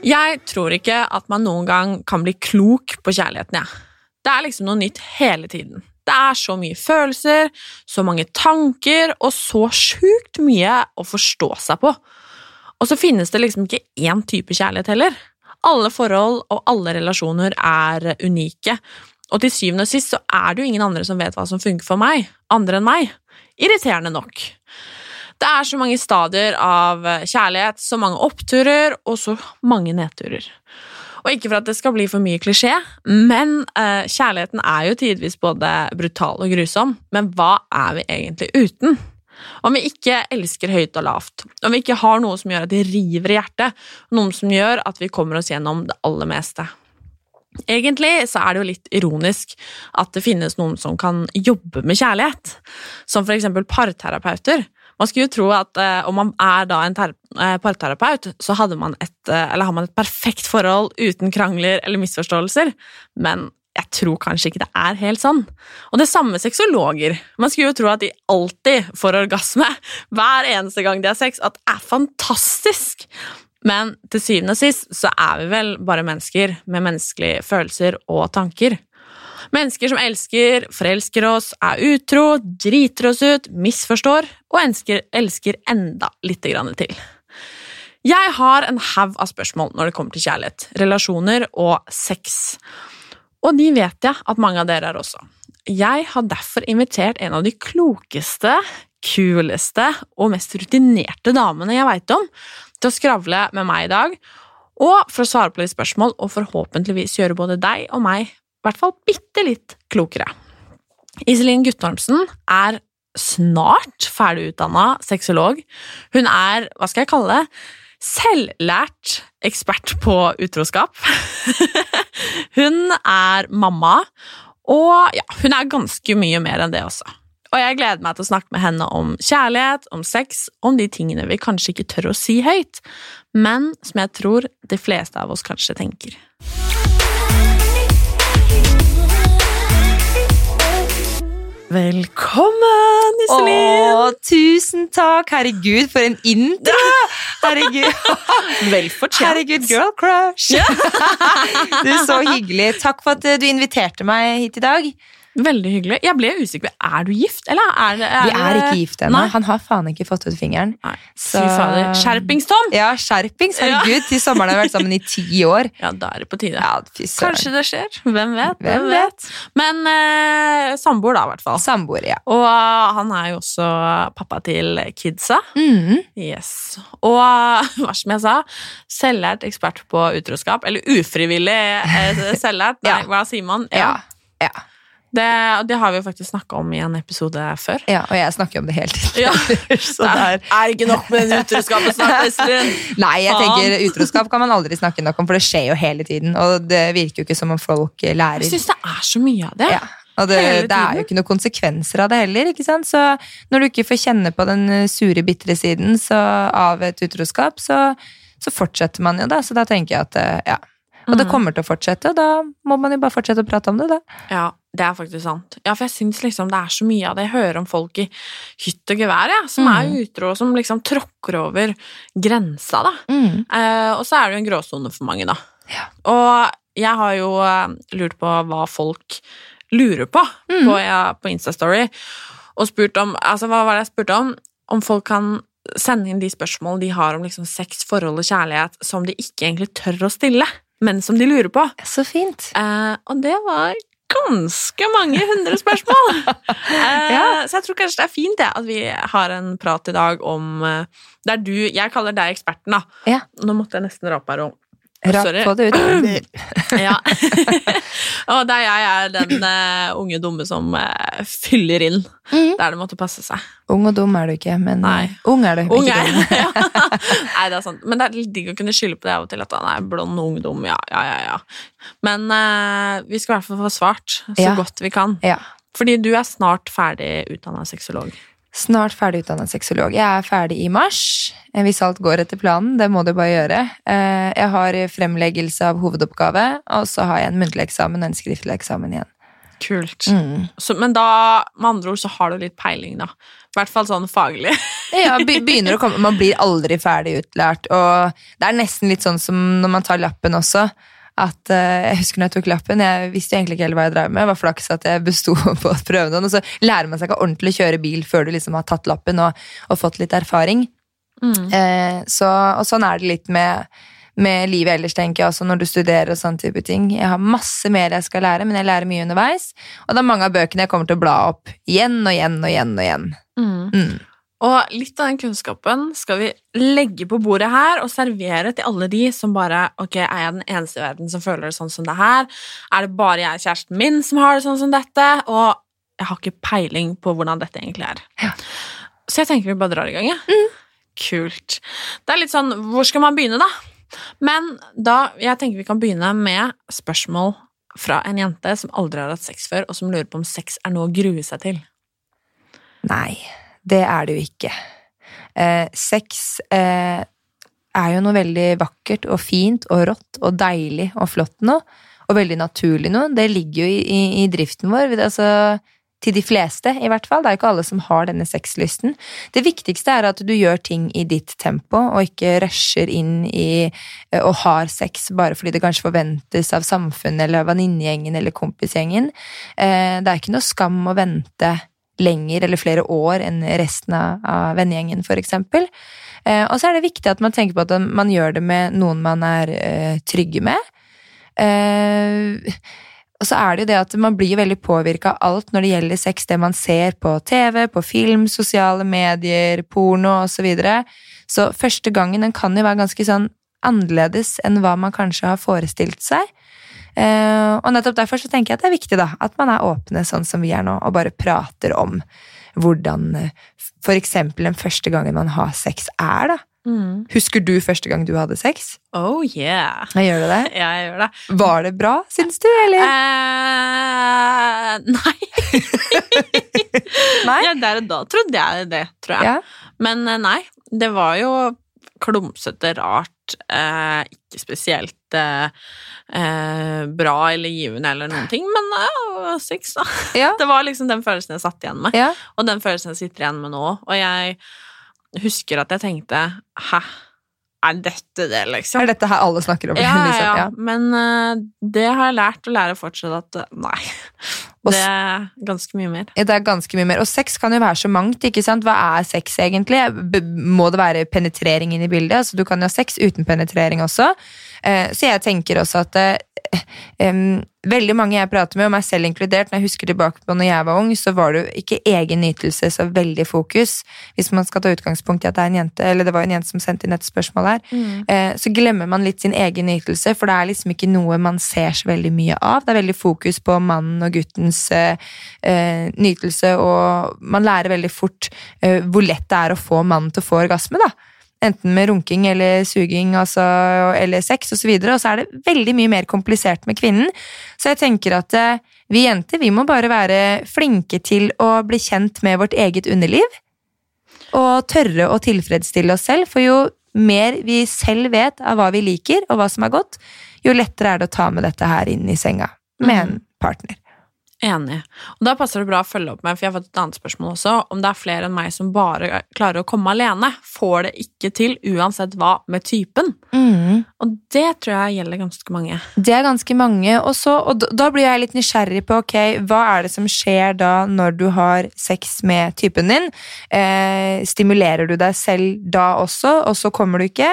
Jeg tror ikke at man noen gang kan bli klok på kjærligheten, jeg. Det er liksom noe nytt hele tiden. Det er så mye følelser, så mange tanker og så sjukt mye å forstå seg på. Og så finnes det liksom ikke én type kjærlighet heller. Alle forhold og alle relasjoner er unike, og til syvende og sist så er det jo ingen andre som vet hva som funker for meg, andre enn meg. Irriterende nok. Det er så mange stadier av kjærlighet, så mange oppturer og så mange nedturer. Og ikke for at det skal bli for mye klisjé, men eh, kjærligheten er jo tidvis både brutal og grusom. Men hva er vi egentlig uten? Om vi ikke elsker høyt og lavt, om vi ikke har noe som gjør at det river i hjertet, noe som gjør at vi kommer oss gjennom det aller meste. Egentlig så er det jo litt ironisk at det finnes noen som kan jobbe med kjærlighet, som for eksempel parterapeuter. Man skulle jo tro at eh, om man er da en eh, parterapeut, så man et, eh, har man et perfekt forhold uten krangler eller misforståelser, men jeg tror kanskje ikke det er helt sånn. Og det samme sexologer. Man skulle jo tro at de alltid får orgasme hver eneste gang de har sex, at det er fantastisk. Men til syvende og sist så er vi vel bare mennesker med menneskelige følelser og tanker. Mennesker som elsker, forelsker oss, er utro, driter oss ut, misforstår og elsker, elsker enda grann til. Jeg har en haug av spørsmål når det kommer til kjærlighet, relasjoner og sex. Og de vet jeg at mange av dere er også. Jeg har derfor invitert en av de klokeste, kuleste og mest rutinerte damene jeg veit om, til å skravle med meg i dag, og for å svare på litt spørsmål og forhåpentligvis gjøre både deg og meg i hvert fall bitte litt klokere. Iselin Guttormsen er snart ferdigutdanna sexolog. Hun er, hva skal jeg kalle det, selvlært ekspert på utroskap. hun er mamma, og ja, hun er ganske mye mer enn det også. Og jeg gleder meg til å snakke med henne om kjærlighet, om sex, om de tingene vi kanskje ikke tør å si høyt, men som jeg tror de fleste av oss kanskje tenker. Velkommen, Iselin! Å, tusen takk! Herregud, for en intro! Herregud, Vel fortjent. Herregud girl crush! du, Så hyggelig. Takk for at eh, du inviterte meg hit i dag. Veldig hyggelig. Jeg ble usikker. Er du gift, eller er det Vi er ikke gift ennå. Han har faen ikke fått ut fingeren. Nei. Så-. Skjerpings, Tom! Ja, skjerpings! Herregud, til sommeren har vi vært sammen i ti år. Ja, da er det på tide. Ja. Kanskje det skjer. Hvem vet? Hvem vet? Men eh, samboer, da, i hvert fall. Samboer, ja. Og eh, han er jo også pappa til kidsa. Mhm. Yes. Og eh, hva som jeg sa, selvlært ekspert på utroskap. Eller ufrivillig eh, selvlært. Nei, Ja. hva sier man? Ja. ja. Det, det har vi jo faktisk snakka om i en episode før. Ja, og jeg snakker om det hele tiden. Ja. Så det er er ikke nok med den utroskapen snart, Iselin. Nei, jeg tenker utroskap kan man aldri snakke nok om, for det skjer jo hele tiden. Og det virker jo ikke som om folk eh, lærer. Jeg syns det er så mye av det. Ja. Og det, det er jo ikke noen konsekvenser av det heller. ikke sant? Så når du ikke får kjenne på den eh, sure, bitre siden så, av et utroskap, så, så fortsetter man jo da. Så da tenker jeg at eh, ja. Og det Mhm. kommer til å fortsette, og da må man jo bare fortsette å prate om det, da. Ja, det er faktisk sant. Ja, for jeg syns liksom det er så mye av det. Jeg hører om folk i hytt og gevær, ja, som er utro, og som liksom tråkker over grensa, da. Eh, og så er det jo en gråsone for mange, da. Ja. Og jeg har jo eh, lurt på hva folk lurer på på, ja, på Instastory, og spurt om Altså, hva var det jeg spurte om? Om folk kan sende inn de spørsmålene de har om liksom sex, forhold og kjærlighet som de ikke egentlig tør å stille, men som de lurer på. Så fint. Eh, og det var ganske mange hundre spørsmål! eh, Ja. Så jeg tror kanskje det er fint det, at vi har en prat i dag om eh, Der du Jeg kaller deg eksperten, da. Ja. Nå måtte jeg nesten rape her òg. Sorry. på det ut. Ja. og der jeg er den uh, unge dumme som uh, fyller inn mm. der det måtte passe seg. Ung og dum er du ikke, men Nei. eh, ung er du. Ung ikke er dum. ja. Nei, det er sant. Men det er litt digg å kunne skylde på det av og til, at han er blond og ungdom. Ja, ja, ja. ja. Men uh, vi skal i hvert fall få svart så Ja. godt vi kan. Ja. Fordi du er snart ferdig utdanna sexolog. Snart ferdig utdannet sexolog. Jeg er ferdig i mars, eh, hvis alt går etter planen. Det må du bare gjøre. Eh, Jeg har fremleggelse av hovedoppgave, og så har jeg en muntlig eksamen og en skriftlig eksamen igjen. Kult. Mm. Så, men da, med andre ord, så har du litt peiling, da. I hvert fall sånn faglig. Ja, begynner å komme, Man blir aldri ferdig utlært, og det er nesten litt sånn som når man tar lappen også. At, eh, jeg husker når jeg tok lappen, jeg visste egentlig ikke helt hva jeg drev med. Det var flaks at jeg besto på prøvene. Og så lærer man seg ikke ordentlig å kjøre bil før du liksom har tatt lappen og, og fått litt erfaring. Eh, så, og sånn er det litt med, med livet ellers, tenker jeg, også når du studerer og sånn type ting. Jeg har masse mer jeg skal lære, men jeg lærer mye underveis. Og det er mange av bøkene jeg kommer til å bla opp igjen og igjen og igjen og igjen. Mm. Og litt av den kunnskapen skal vi legge på bordet her og servere til alle de som bare Ok, er jeg den eneste i verden som føler det sånn som det her? Er det bare jeg og kjæresten min som har det sånn som dette? Og jeg har ikke peiling på hvordan dette egentlig er. Så jeg tenker vi bare drar i gang, jeg. Kult. Det er litt sånn Hvor skal man begynne, da? Men da, jeg tenker vi kan begynne med spørsmål fra en jente som aldri har hatt sex før, og som lurer på om sex er noe å grue seg til. Nei, det er det jo ikke. Eh, sex eh, er jo noe veldig vakkert og fint og rått og deilig og flott noe. Og veldig naturlig noe. Det ligger jo i, i, i driften vår. Altså, til de fleste, i hvert fall. Det er jo ikke alle som har denne sexlysten. Det viktigste er at du gjør ting i ditt tempo, og ikke rusher inn i eh, og har sex bare fordi det kanskje forventes av samfunnet eller venninnegjengen eller kompisgjengen. Eh, det er ikke noe skam å vente lenger eller flere år enn resten av, vennegjengen, eksempel. Eh, og så er det viktig at man tenker på at man gjør det med noen man er eh, trygge med. Eh, og så er det jo det at man blir veldig påvirka av alt når det gjelder sex, det man ser på TV, på film, sosiale medier, porno osv. Så, videre. så første gangen den kan jo være ganske sånn annerledes enn hva man kanskje har forestilt seg. Eh, og nettopp derfor så tenker jeg at det er viktig da, at man er åpne sånn som vi er nå, og bare prater om hvordan f.eks. for eksempel den første gangen man har sex er, da. Husker du første gang du hadde sex? Oh yeah. Gjør du det? Ja, jeg gjør det. Var det bra, syns du, eller? Eh, nei. Nei? Ja, der og da trodde jeg det, tror jeg. Ja. Men eh, nei, det var jo klumsete, rart, eh, ikke spesielt eh, eh, bra eller givende eller noen ting, men ja, sex, da. Ja. Det var liksom den følelsen jeg satt igjen med, Ja. og den følelsen jeg sitter igjen med nå. Og jeg husker at jeg tenkte hæ, er dette det, liksom? Er dette her alle snakker om? Ja, ja, liksom? ja. Men uh, det har jeg lært å lære fortsatt at eh, nei. Det er ganske mye mer. Det er ganske mye mer. Og sex kan jo være så mangt. ikke sant? Hva er sex egentlig? Må det være penetrering inn i bildet? Altså, du kan jo ha sex uten penetrering også. Eh, så jeg tenker også at Um, veldig mange jeg prater med, og meg selv inkludert, når jeg husker tilbake på når jeg var ung, så var det jo ikke egen nytelse så veldig fokus. Hvis man skal ta utgangspunkt i at det er en jente, eller det var en jente som sendte inn et spørsmål her, eh, så glemmer man litt sin egen nytelse, for det er liksom ikke noe man ser så veldig mye av. Det er veldig fokus på mannen og guttens eh, nytelse, og man lærer veldig fort uh, hvor lett det er å få mannen til å få orgasme, da. Enten med runking eller suging altså, eller sex osv. Og, så og så er det veldig mye mer komplisert med kvinnen. Så jeg tenker at eh, vi jenter vi må bare være flinke til å bli kjent med vårt eget underliv. Og tørre å tilfredsstille oss selv, for jo mer vi selv vet av hva vi liker, og hva som er godt, jo lettere er det å ta med dette her inn i senga med en partner. Enig. Og da passer det bra å følge opp med, for jeg har fått et annet spørsmål også, om det er flere enn meg som bare klarer å komme alene. Får det ikke til, uansett hva, med typen. Mm. Og det tror jeg gjelder ganske mange. Det er ganske mange. Også, og da- blir jeg litt nysgjerrig på ok, hva er det som skjer da når du har sex med typen din. Eh, stimulerer du deg selv da også, og så kommer du ikke?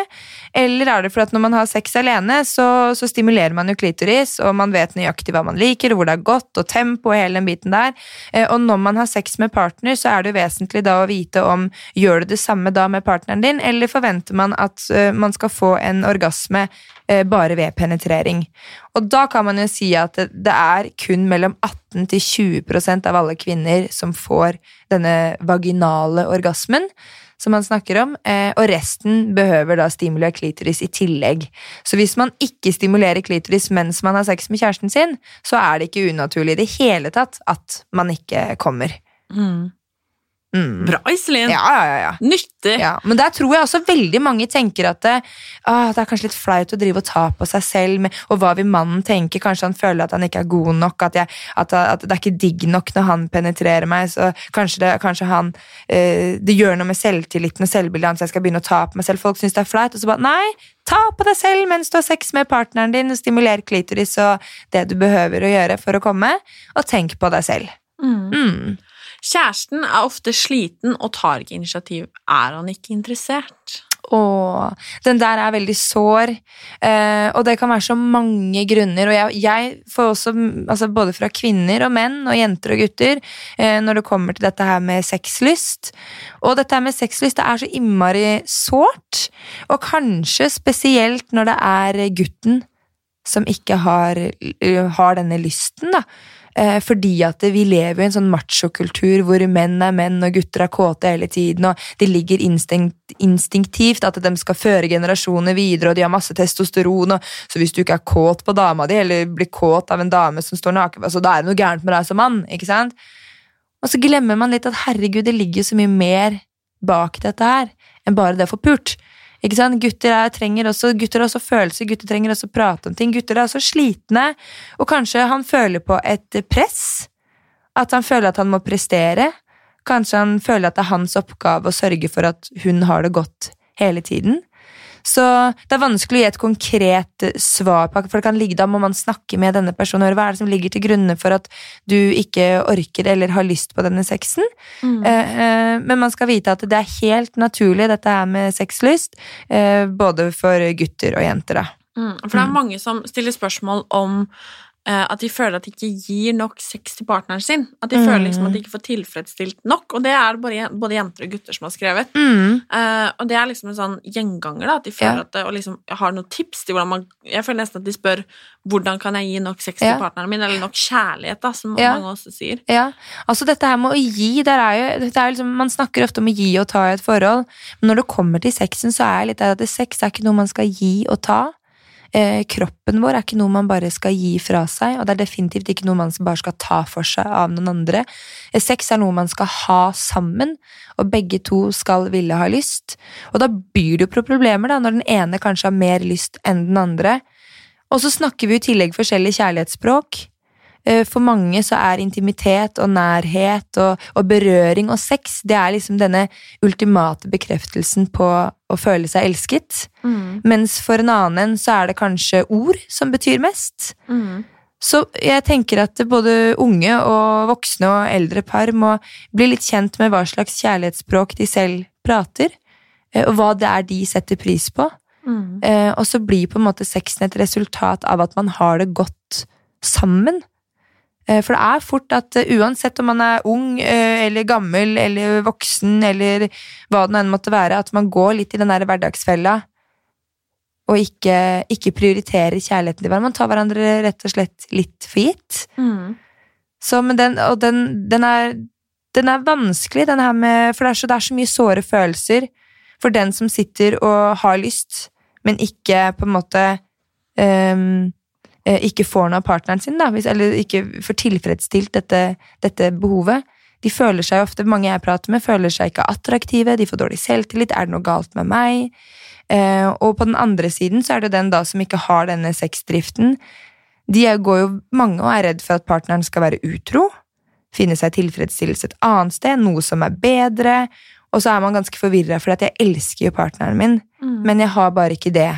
Eller er det for at når man har sex alene, så, så stimulerer man jo klitoris, og man vet nøyaktig hva man liker, og hvor det er godt, og tempo og hele den biten der. Eh, og når man har sex med partner, så er det jo vesentlig da å vite om gjør du det samme da med partneren din, eller forventer man at eh, man skal få en orgasme eh, bare ved penetrering. Og da kan man jo si at det er kun mellom 18 til 20% av alle kvinner som får denne vaginale orgasmen som man snakker om, eh, og resten behøver da stimuli klitoris i tillegg. Så hvis man ikke stimulerer klitoris mens man har sex med kjæresten sin, så er det ikke unaturlig i det hele tatt at man ikke kommer. Mm. Mm. Bra, Iselin! Ja, ja, ja, ja. Nyttig! Ja, men der tror jeg også veldig mange tenker at det, ah, det er kanskje litt flaut å drive og ta på seg selv, med, og hva vil mannen tenke? Kanskje han føler at han ikke er god nok, at, jeg, at, at det er ikke digg nok når han penetrerer meg, så kanskje, det, kanskje han eh, Det gjør noe med selvtilliten og selvbildet hans, jeg skal begynne å ta på meg selv. Folk syns det er flaut, og så bare nei, ta på deg selv mens du har sex med partneren din, og stimuler klitoris og det du behøver å gjøre for å komme, og tenk på deg selv. Mm. Mm. Kjæresten er ofte sliten og tar ikke initiativ. Er han ikke interessert? Åh, den der er veldig sår, eh, og det kan være så mange grunner. Og jeg, jeg får også, altså både fra kvinner og menn og jenter og gutter, eh, når det kommer til dette her med sexlyst. Og dette her med sexlyst det er så innmari sårt, og kanskje spesielt når det er gutten som ikke har, har denne lysten, da. Eh, fordi at vi lever i en sånn machokultur hvor menn er menn og gutter er kåte hele tiden, og det ligger instinkt, instinktivt at de skal føre generasjoner videre, og de har masse testosteron, og så hvis du ikke er kåt på dama di, eller blir kåt av en dame som står naken, altså, da er det noe gærent med deg som mann, ikke sant? Og så glemmer man litt at herregud, det ligger så mye mer bak dette her enn bare det å få pult. Ikke sant? Gutter, er, trenger også, gutter har også følelser, gutter trenger også prate om ting. Gutter er også slitne, og kanskje han føler på et press. At han føler at han må prestere. Kanskje han føler at det er hans oppgave å sørge for at hun har det godt hele tiden. Så det er vanskelig å gi et konkret svar på for det kan ligge, da må man snakke med denne personen og hva er det som ligger til grunne for at du ikke orker eller har lyst på denne sexen. Mm. Eh, eh, men man skal vite at det er helt naturlig, dette her med sexlyst, eh, både for gutter og jenter. da. Mm. For det er mange som stiller spørsmål om eh, at de føler at de ikke gir nok sex til partneren sin. At de Mm. føler liksom at de ikke får tilfredsstilt nok. Og det er både, både jenter og gutter som har skrevet. Mm. Uh, og det er liksom en sånn gjenganger, da, at de føler Ja. at og liksom har noen tips til hvordan man Jeg føler nesten at de spør hvordan kan jeg gi nok sex til partneren min, eller nok kjærlighet, da, som Ja. mange også sier. Ja, altså dette her med å gi, der er jo, er liksom, man snakker ofte om å gi og ta i et forhold, men når det kommer til sexen, så er jeg litt der at sex er ikke noe man skal gi og ta. Eh, kroppen vår er ikke noe man bare skal gi fra seg, og det er definitivt ikke noe man bare skal ta for seg av noen andre. Eh, sex er noe man skal ha sammen, og begge to skal ville ha lyst. Og da byr det jo på problemer, da, når den ene kanskje har mer lyst enn den andre. Og så snakker vi i tillegg forskjellige kjærlighetsspråk. Eh, For mange så er intimitet og nærhet og, og berøring og sex det er liksom denne ultimate bekreftelsen på å føle seg elsket. Mm. Mens for en annen så er det kanskje ord som betyr mest. Mm. Så jeg tenker at både unge og voksne og eldre par må bli litt kjent med hva slags kjærlighetsspråk de selv prater, eh, og hva det er de setter pris på. Mm. Eh, og så blir på en måte sexen et resultat av at man har det godt sammen. Eh, for det er fort at eh, uansett om man er ung eh, eller gammel eller voksen eller hva det enn måtte være, at man går litt i den der hverdagsfella og ikke, ikke prioriterer kjærligheten til hverandre. Man tar hverandre rett og slett litt for gitt. Mm. Så, men den, og den, den, er, den er vanskelig, den her med For det er, så, det er så mye såre følelser for den som sitter og har lyst, men ikke på en måte eh, Ikke får noe av partneren sin, da, eller ikke får tilfredsstilt dette, dette behovet. De føler seg ofte, mange jeg prater med, føler seg ikke attraktive, de får dårlig selvtillit, er det noe galt med meg? Eh, og på den andre siden så er det den da som ikke har denne sexdriften. De går jo mange og er redd for at partneren skal være utro, finne seg tilfredsstillelse et annet sted, noe som er bedre, og så er man ganske forvirra, for jeg elsker jo partneren min, men jeg har bare ikke det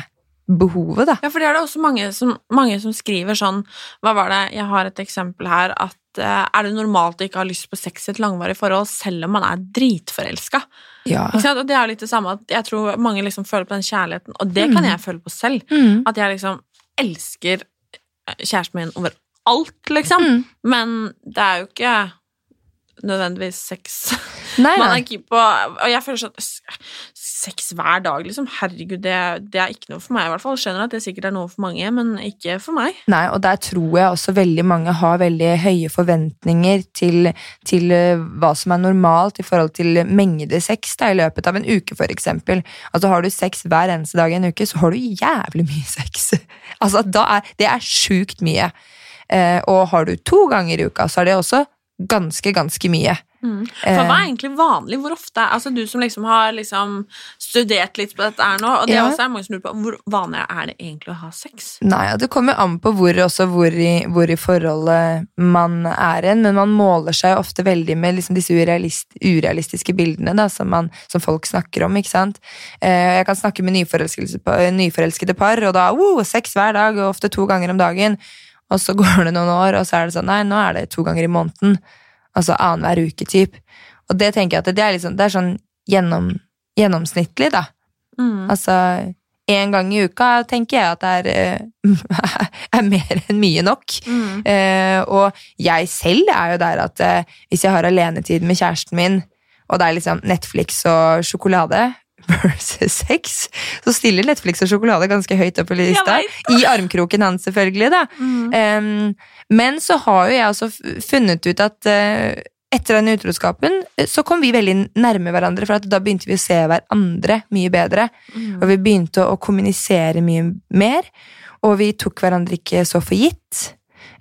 behovet, da. Ja, for det er det også mange som, mange som skriver sånn Hva var det? Jeg har et eksempel her at uh, er det normalt å ikke ha lyst på sex i et langvarig forhold selv om man er dritforelska? Ja. Og det er jo litt det samme at jeg tror mange liksom føler på den kjærligheten, og det kan jeg føle på selv. Mm. At jeg liksom elsker kjæresten min over alt, liksom. Mm. Men det er jo ikke nødvendigvis sex. Nei, Man er keen på Og jeg føler sånn Sex hver dag, liksom. Herregud, det, det er ikke noe for meg, i hvert fall. Skjønner at det sikkert er noe for mange, men ikke for meg. Nei, og der tror jeg også veldig mange har veldig høye forventninger til, til eh, hva som er normalt i forhold til mengde sex da, i løpet av en uke, for eksempel. Altså, har du sex hver eneste dag i en uke, så har du jævlig mye sex. altså, er, det er sjukt mye. Eh, og har du to ganger i uka, så er det også ganske, ganske mye. For hva er egentlig vanlig? Hvor ofte Altså, du som liksom har liksom studert litt på dette her nå, og det Ja. også er mange som lurer på hvor vanlig er det egentlig å ha sex? Nei, ja, det kommer an på hvor, også hvor, i, hvor i forholdet man er hen, men man måler seg ofte veldig med liksom disse urealist, urealistiske bildene da, som, man, som folk snakker om. ikke sant? Eh, jeg kan snakke med nyforelskede par, nyforelskede par og da wow, sex hver dag, og ofte to ganger om dagen. Og så går det noen år, og så er det sånn nei, nå er det to ganger i måneden. Altså annenhver uke, typ. Og det tenker jeg at det er, liksom, det er sånn gjennom, gjennomsnittlig, da. Mm. Altså, en gang i uka tenker jeg at det er, eh, er mer enn mye nok. Mm. Eh, og jeg selv er jo der at eh, hvis jeg har alenetid med kjæresten min, og det er liksom Netflix og sjokolade versus sex, så stiller Netflix og sjokolade ganske høyt opp i lista. I armkroken hans, selvfølgelig, da. Em, men så har jo jeg også funnet ut at uh, etter den utroskapen eh, så kom vi veldig nærme hverandre, for da begynte vi å se hverandre mye bedre. Og vi begynte å kommunisere mye mer, og vi tok hverandre ikke så for gitt.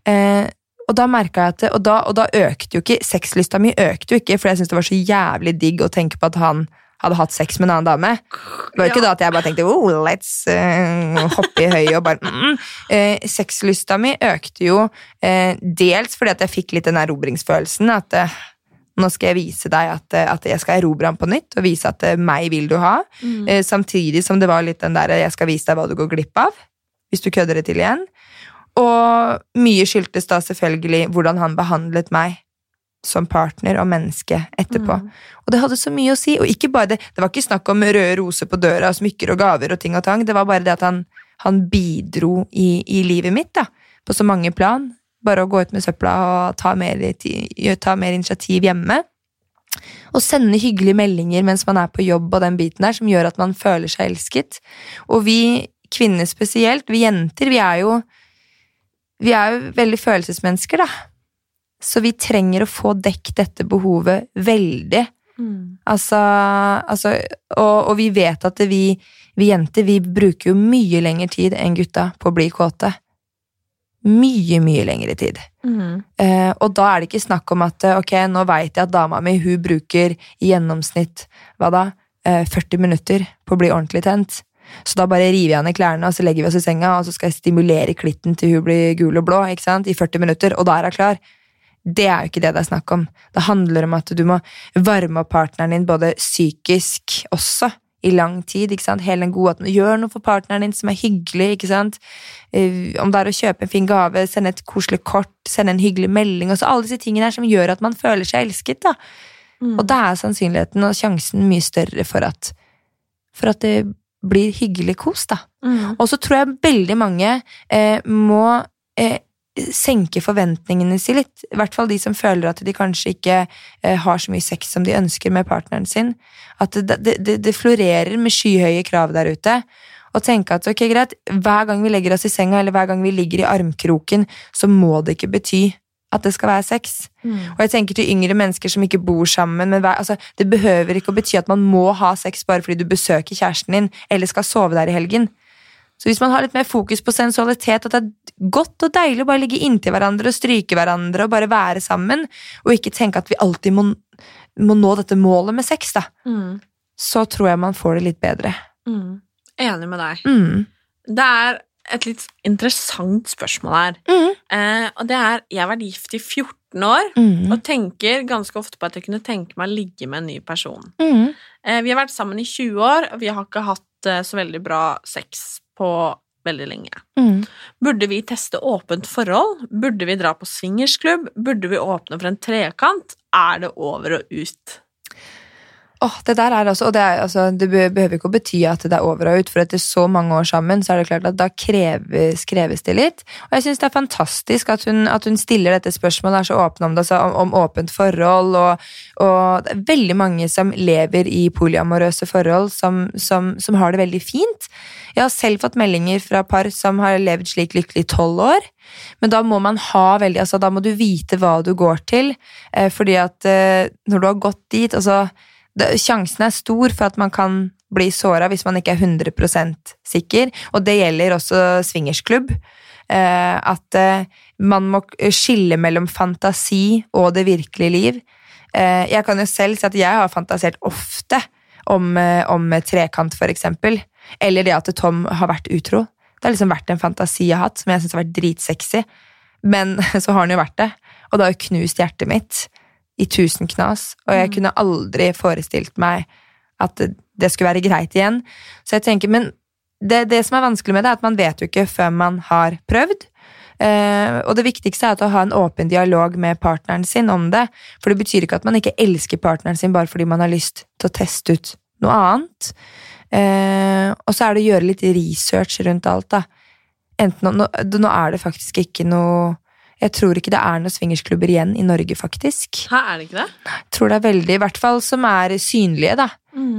Eh, og da merket jeg at og, da, og da økte jo ikke Sexlysta mi økte jo ikke, for jeg syntes det var så jævlig digg å tenke på at han hadde hatt sex med en annen dame. Det var ikke da at jeg bare tenkte oh, let's uh, hoppe i høyet og bare mm, mm. Eh, Sexlysta mi økte jo uh, dels fordi at jeg fikk litt den erobringsfølelsen. At nå skal jeg vise deg at, at jeg skal erobre ham på nytt, og vise at meg vil du ha. Eh, samtidig som det var litt den der jeg skal vise deg hva du går glipp av. Hvis du kødder det til igjen. Og mye skyldtes da selvfølgelig hvordan han behandlet meg som partner og menneske etterpå. Og det hadde så mye å si. Og ikke bare det, det var ikke snakk om røde roser på døra, og smykker og gaver og ting og tang. Det var bare det at han, han bidro i, i livet mitt da, på så mange plan. Bare å gå ut med søpla og ta mer, ta mer initiativ hjemme. Og sende hyggelige meldinger mens man er på jobb og den biten der, som gjør at man føler seg elsket. Og vi kvinner spesielt, vi jenter, vi er jo vi er jo veldig følelsesmennesker, da. Så vi trenger å få dekket dette behovet veldig. Altså, altså og, og vi vet at vi, vi jenter vi bruker jo mye lengre tid enn gutta på å bli kåte. Mye, mye lengre tid. Eh, og da er det ikke snakk om at eh, ok, nå vet jeg at dama mi hun bruker i gjennomsnitt hva da, eh, 40 minutter på å bli ordentlig tent. Så da bare river jeg henne klærne og så legger vi oss i senga, og så skal jeg stimulere klitten til hun blir gul og blå ikke sant? i 40 minutter, og da er hun klar. Det er jo ikke det det er snakk om. Det handler om at du må varme opp partneren din både psykisk også, i lang tid. ikke sant? Hele den gode at Gjør noe for partneren din som er hyggelig. ikke sant? Eh, Om det er å kjøpe en fin gave, sende et koselig kort, sende en hyggelig melding. og så Alle disse tingene her som gjør at man føler seg elsket. da. Og da er sannsynligheten og sjansen mye større for at, for at det blir hyggelig kos. da. Og så tror jeg veldig mange eh, må eh, senke forventningene sine litt. I hvert fall de som føler at de kanskje ikke eh, har så mye sex som de ønsker med partneren sin. At det, det, det, florerer med skyhøye krav der ute. Og tenke at ok, greit, hver gang vi legger oss i senga, eller hver gang vi ligger i armkroken, så må det ikke bety at det skal være sex. Og jeg tenker til yngre mennesker som ikke bor sammen men altså, Det behøver ikke å bety at man må ha sex bare fordi du besøker kjæresten din eller skal sove der i helgen. Så hvis man har litt mer fokus på sensualitet, at det er godt og deilig å bare ligge inntil hverandre og stryke hverandre og bare være sammen, og ikke tenke at vi alltid må, må nå dette målet med sex, da, så tror jeg man får det litt bedre. Mm. Enig med deg. Mm. Det er et litt interessant spørsmål her. Mhm. Eh, og det er Jeg har vært gift i 14 år Mhm. og tenker ganske ofte på at jeg kunne tenke meg å ligge med en ny person. Mhm. Eh, vi har vært sammen i 20 år, og vi har ikke hatt eh, så veldig bra sex på veldig lenge. Mm. Burde vi teste åpent forhold? Burde vi dra på swingersklubb? Burde vi åpne for en trekant? Er det over og ut? Åh, det der er altså, og det, er, altså, det behøver ikke å bety at det er over og ut, for etter så mange år sammen, så er det klart at da kreves, kreves det litt. Og jeg syns det er fantastisk at hun, at hun stiller dette spørsmålet, er så åpen om det, altså, om, om åpent forhold, og, og det er veldig mange som lever i polyamorøse forhold, som, som, som har det veldig fint. Jeg har selv fått meldinger fra par som har levd slik lykkelig i tolv år. Men da må man ha veldig, altså da må du vite hva du går til, eh, fordi at eh, når du har gått dit, altså det, Sjansen er stor for at man kan bli såra hvis man ikke er 100% sikker, og det gjelder også swingersklubb. Eh, at eh, man må skille mellom fantasi og det virkelige liv. Eh, jeg kan jo selv si at jeg har fantasert ofte om, eh, om trekant, for eksempel. Eller det at Tom har vært utro. Det har liksom vært en fantasi jeg har hatt, som jeg syns har vært dritsexy. Men så har han jo vært det, og det har jo knust hjertet mitt i tusen knas, og jeg kunne aldri forestilt meg at det, skulle være greit igjen. Så jeg tenker, men det, det som er vanskelig med det, er at man vet jo ikke før man har prøvd. Uh, og det viktigste er at å ha en åpen dialog med partneren sin om det. For det betyr ikke at man ikke elsker partneren sin bare fordi man har lyst til å teste ut noe annet. Uh, og så er det å gjøre litt research rundt alt, da. Enten, nå, nå er det faktisk ikke noe Jeg tror ikke det er noen swingersklubber igjen i Norge, faktisk. Hæ, er det ikke det? Jeg tror det er veldig, i hvert fall som er synlige, da.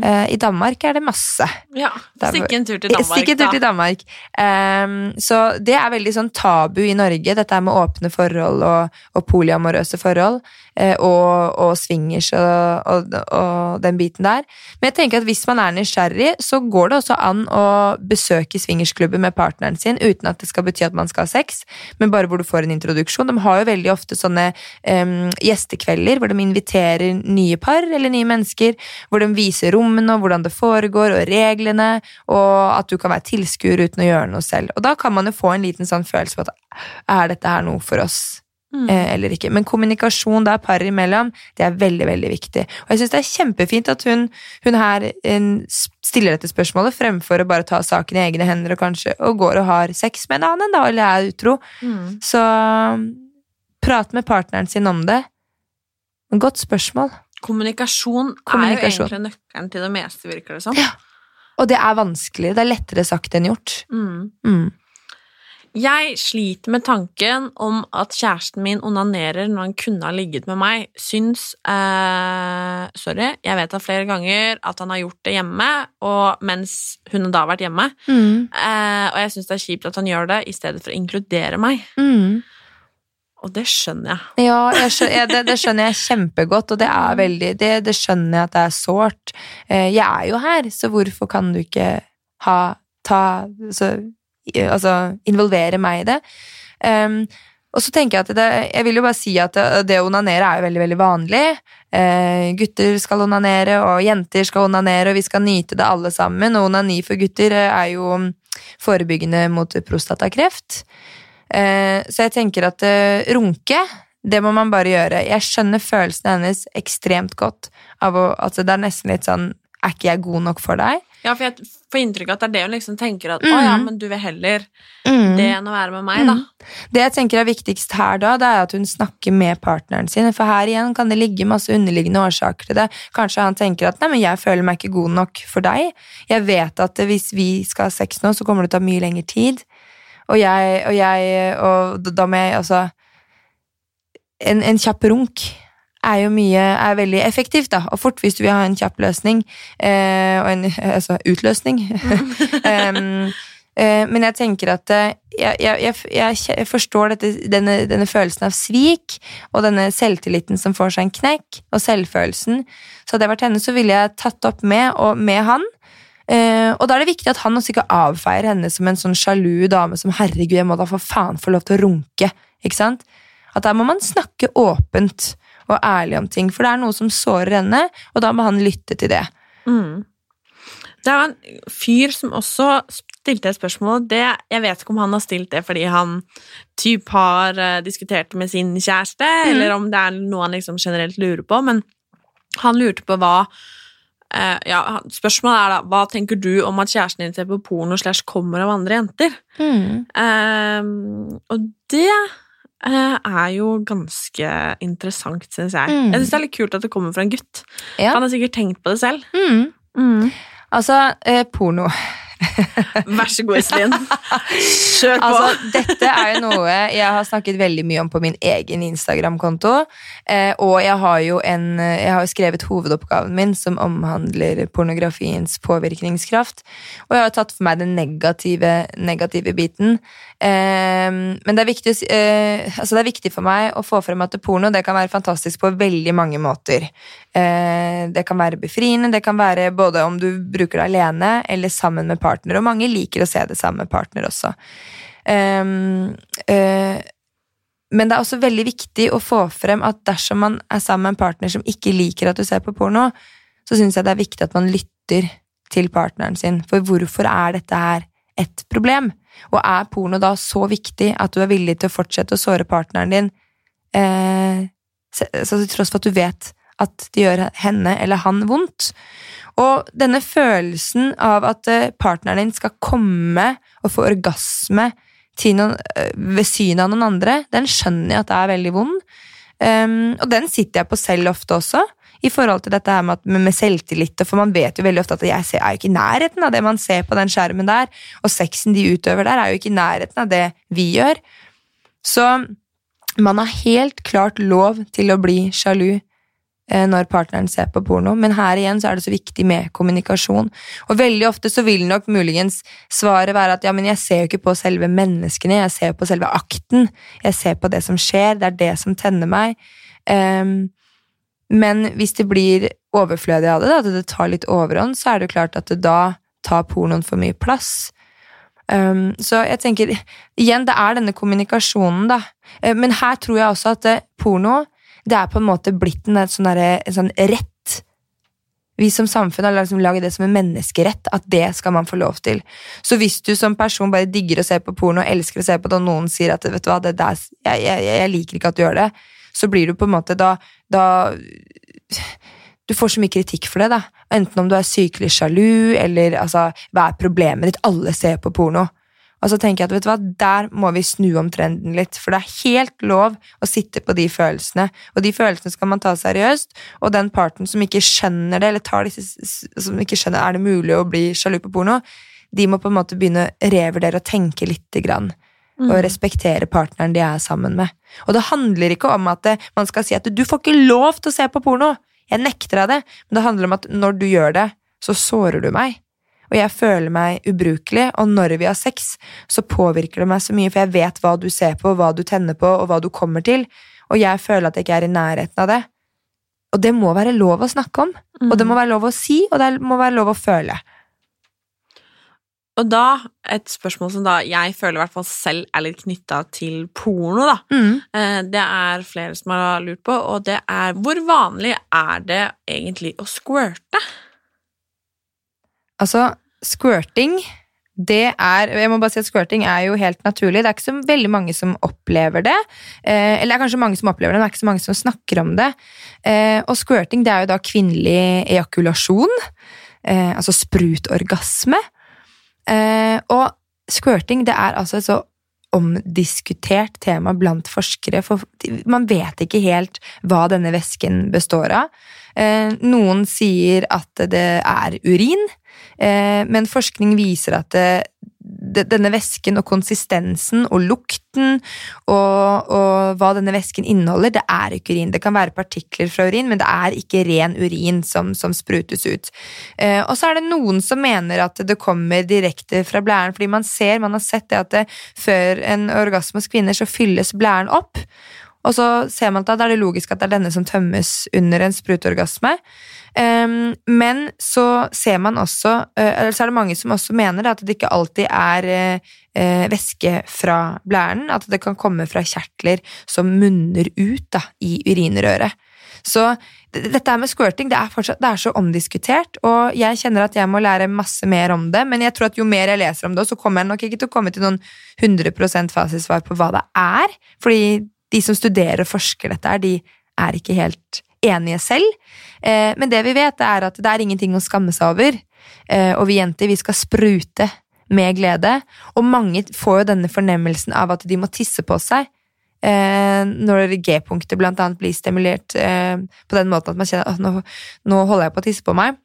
Eh, I Danmark er det masse. Ja. Stikk en tur til Danmark, Stikk en tur til Danmark. Um, så det er veldig sånn tabu i Norge, dette med åpne forhold og, og polyamorøse forhold. Uh, og, og swingers og, og, og den biten der. Men jeg tenker at hvis man er nysgjerrig, så går det også an å besøke swingersklubber med partneren sin uten at det skal bety at man skal ha sex, men bare hvor du får en introduksjon. De har jo veldig ofte sånne um, gjestekvelder hvor de inviterer nye par eller nye mennesker, hvor de viser rommene og hvordan det foregår, og reglene, og at du kan være tilskuer uten å gjøre noe selv. Og da kan man jo få en liten sånn følelse på at er dette her noe for oss? Mm. eller ikke. Men kommunikasjon der par imellom, det er veldig veldig viktig. Og jeg syns det er kjempefint at hun, hun her eh, stiller dette spørsmålet, fremfor å bare ta saken i egne hender og kanskje og går og har sex med en annen, da, eller er utro. Mm. Så prat med partneren sin om det. Godt spørsmål. Kommunikasjon, Kommunikasjon. er jo egentlig nøkkelen til det meste, virker det som. Ja. Og det er vanskelig. Det er lettere sagt enn gjort. Mm. Mm. Jeg sliter med tanken om at kjæresten min onanerer når han kunne ha ligget med meg. Syns eh, Sorry, jeg vet da flere ganger at han har gjort det hjemme, og mens hun da har vært hjemme. Mm. Eh, og jeg syns det er kjipt at han gjør det i stedet for å inkludere meg. Mm. Og det skjønner jeg. Ja, jeg skjønner, jeg, det, det skjønner jeg kjempegodt, og det er veldig Det, det skjønner jeg at det er sårt. Eh, Jeg er jo her, så hvorfor kan du ikke ha ta så, Altså involvere meg i det? Um, og så tenker jeg at det, jeg vil jo bare si at det, å onanere er jo veldig veldig vanlig. Eh, gutter skal onanere, og jenter skal onanere, og vi skal nyte det alle sammen. Og onani for gutter eh, er jo forebyggende mot prostatakreft. Eh, så jeg tenker at eh, runke, det må man bare gjøre. Jeg skjønner følelsene hennes ekstremt godt. Av å, altså det er nesten litt sånn Er ikke jeg god nok for deg? Ja, for jeg får inntrykk av at det er det hun liksom tenker at mm. å ja, men du vil heller Mm. det enn å være med meg, da. Det jeg tenker er viktigst her da, det er at hun snakker med partneren sin. For her igjen kan det ligge masse underliggende årsaker til det. Kanskje han tenker at 'nei, men jeg føler meg ikke god nok for deg'. Jeg vet at hvis vi skal ha sex nå, så kommer det til å ta mye lengre tid. Og jeg Og, jeg, og da må jeg altså En, en kjapp runk er jo mye er veldig effektivt, da, og fort hvis du vil ha en kjapp løsning. Eh, og en altså, utløsning. um, eh, men jeg tenker at eh, jeg, jeg, jeg, jeg, jeg forstår dette, denne, denne følelsen av svik, og denne selvtilliten som får seg en knekk, og selvfølelsen. Så hadde jeg vært henne, så ville jeg tatt opp med, og med han. Eh, og da er det viktig at han også ikke avfeier henne som en sånn sjalu dame som 'herregud, jeg må da for faen få lov til å runke'. Ikke sant? At der må man snakke åpent og ærlig om ting, for det er noe som sårer henne, og da må han lytte til det. Mm. Det er en fyr som også stilte et spørsmål. Det, jeg vet ikke om han har stilt det fordi han typ har diskutert diskutert med sin kjæreste, Mm. eller om det er noe han liksom generelt lurer på, men han lurte på hva eh, ja, Spørsmålet er da hva tenker du om at kjæresten din ser på porno slash kommer av andre jenter? Mm. Ehm, og det eh, er jo ganske interessant, syns jeg. Mm. Jeg syns det er litt kult at det kommer fra en gutt. Ja. Han har sikkert tenkt på det selv. Mm. Altså, eh, porno. Vær så god, Iselin. Kjør på! Altså, dette er jo noe jeg har snakket veldig mye om på min egen Instagram-konto. Eh, og jeg har jo en, jeg har skrevet hovedoppgaven min som omhandler pornografiens påvirkningskraft. Og jeg har tatt for meg den negative, negative biten. Eh, men det er, viktig, eh, altså det er viktig for meg å få frem at porno det kan være fantastisk på veldig mange måter. Eh, det kan være befriende, det kan være både om du bruker det alene eller sammen med partner, og mange liker å se det sammen med partner også. Ehm, eh, men det er også veldig viktig å få frem at dersom man er sammen med en partner som ikke liker at du ser på porno, så syns jeg det er viktig at man lytter til partneren sin. For hvorfor er dette her et problem? Og er porno da så viktig at du er villig til å fortsette å såre partneren din, eh, så til tross for at du vet at det gjør henne eller han vondt? Og denne følelsen av at eh, partneren din skal komme og få orgasme noen, eh, ved synet av noen andre, den skjønner jeg at det er veldig vond. Um, og den sitter jeg på selv ofte også, i forhold til dette her med, at, med, selvtillit. For man vet jo veldig ofte at jeg ser, er jo ikke i nærheten av det man ser på den skjermen der, og sexen de utøver der, er jo ikke i nærheten av det vi gjør. Så man har helt klart lov til å bli sjalu eh, når partneren ser på porno, men her igjen så er det så viktig med kommunikasjon. Og veldig ofte så vil nok muligens svaret være at ja, men jeg ser jo ikke på selve menneskene, jeg ser på selve akten, jeg ser på det som skjer, det er det som tenner meg. Ehm, men hvis det blir overflødig av det, da, at det tar litt overhånd, så er det jo klart at det da tar pornoen for mye plass. Um, så jeg tenker, igjen, det er denne kommunikasjonen, da. Eh, Men her tror jeg også at det, porno det er på en måte blitt en, sånn der, en sånn rett. Vi som samfunn har liksom laget det som en menneskerett, at det skal man få lov til. Så hvis du som person bare digger å se på porno og elsker å se på det, og noen sier at vet du hva, det der, jeg, jeg, jeg liker ikke at du gjør det, så blir du på en måte da, da Du får så mye kritikk for det, da. Enten om du er sykelig sjalu, eller altså, hva er problemet ditt? Alle ser på porno. Og så tenker jeg at vet du hva, der må vi snu om trenden litt, for det er helt lov å sitte på de følelsene, og de følelsene skal man ta seriøst, og den parten som ikke skjønner det, eller tar disse, som ikke skjønner er det mulig å bli sjalu på porno, de må på en måte begynne å revurdere og tenke lite grann, og respektere partneren de er sammen med. Og det handler ikke om at det, man skal si at du får ikke lov til å se på porno, jeg nekter deg det, men det handler om at når du gjør det, så sårer du meg. Og jeg føler meg ubrukelig, og når vi har sex, så påvirker det meg så mye, for jeg vet hva du ser på, hva du tenner på, og hva du kommer til, og jeg føler at jeg ikke er i nærheten av det. Og det må være lov å snakke om, og det må være lov å si, og det må være lov å føle. Og da, et spørsmål som da jeg føler i hvert fall selv er litt knytta til porno, da. Mm. Eh, Det er flere som har lurt på, og det er hvor vanlig er det egentlig å squirte? Altså, squirting, det er Jeg må bare si at squirting er jo helt naturlig. Det er ikke så veldig mange som opplever det. Eh, eller det er kanskje mange som opplever det, men det er ikke så mange som snakker om det. Eh, og squirting, det er jo da kvinnelig ejakulasjon. Eh, altså sprutorgasme. Eh, og squirting, det er altså et så omdiskutert tema blant forskere, for man vet ikke helt hva denne væsken består av. Eh, noen sier at det er urin, eh, men forskning viser at det, denne væsken og konsistensen og lukten og, og hva denne væsken inneholder, det er ikke urin. Det kan være partikler fra urin, men det er ikke ren urin som, som sprutes ut. Eh, og så er det noen som mener at det kommer direkte fra blæren, fordi man ser, man har sett det at det, før en orgasme hos kvinner så fylles blæren opp, og så ser man at da er det logisk at det er denne som tømmes under en sprutorgasme. Um, men så ser man også uh, Eller så er det mange som også mener at det ikke alltid er uh, uh, væske fra blæren. At det kan komme fra kjertler som munner ut da, i urinrøret. Så dette med squirting det er, fortsatt, det er så omdiskutert, og jeg kjenner at jeg må lære masse mer om det, men jeg tror at jo mer jeg leser om det, så kommer jeg nok ikke til å komme til noen 100% fasitsvar på hva det er, fordi de som studerer og forsker dette de er ikke helt enige selv. Eh, men det vi vet, er at det er ingenting å skamme seg over. Eh, og vi jenter, vi skal sprute med glede. Og mange får jo denne fornemmelsen av at de må tisse på seg. Eh, når G-punktet blant annet blir stimulert på den måten at man kjenner at nå, nå holder jeg på å tisse på meg.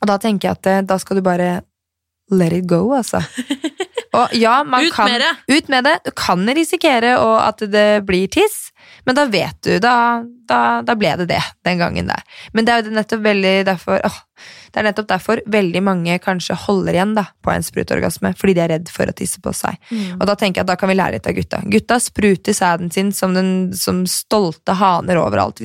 Og da tenker jeg at da skal du bare let it go, altså. Og ja, man Ut kan, med det! Ut med det. Du kan risikere at det blir tiss, men da vet du, da, da, da ble det det den gangen der. Men det er jo nettopp veldig derfor åh, Det er nettopp derfor veldig mange kanskje holder igjen da, på en sprutorgasme, fordi de er redd for å tisse på seg. Og da tenker jeg at da kan vi lære litt av gutta. Gutta spruter sæden sin som, den, som stolte haner overalt.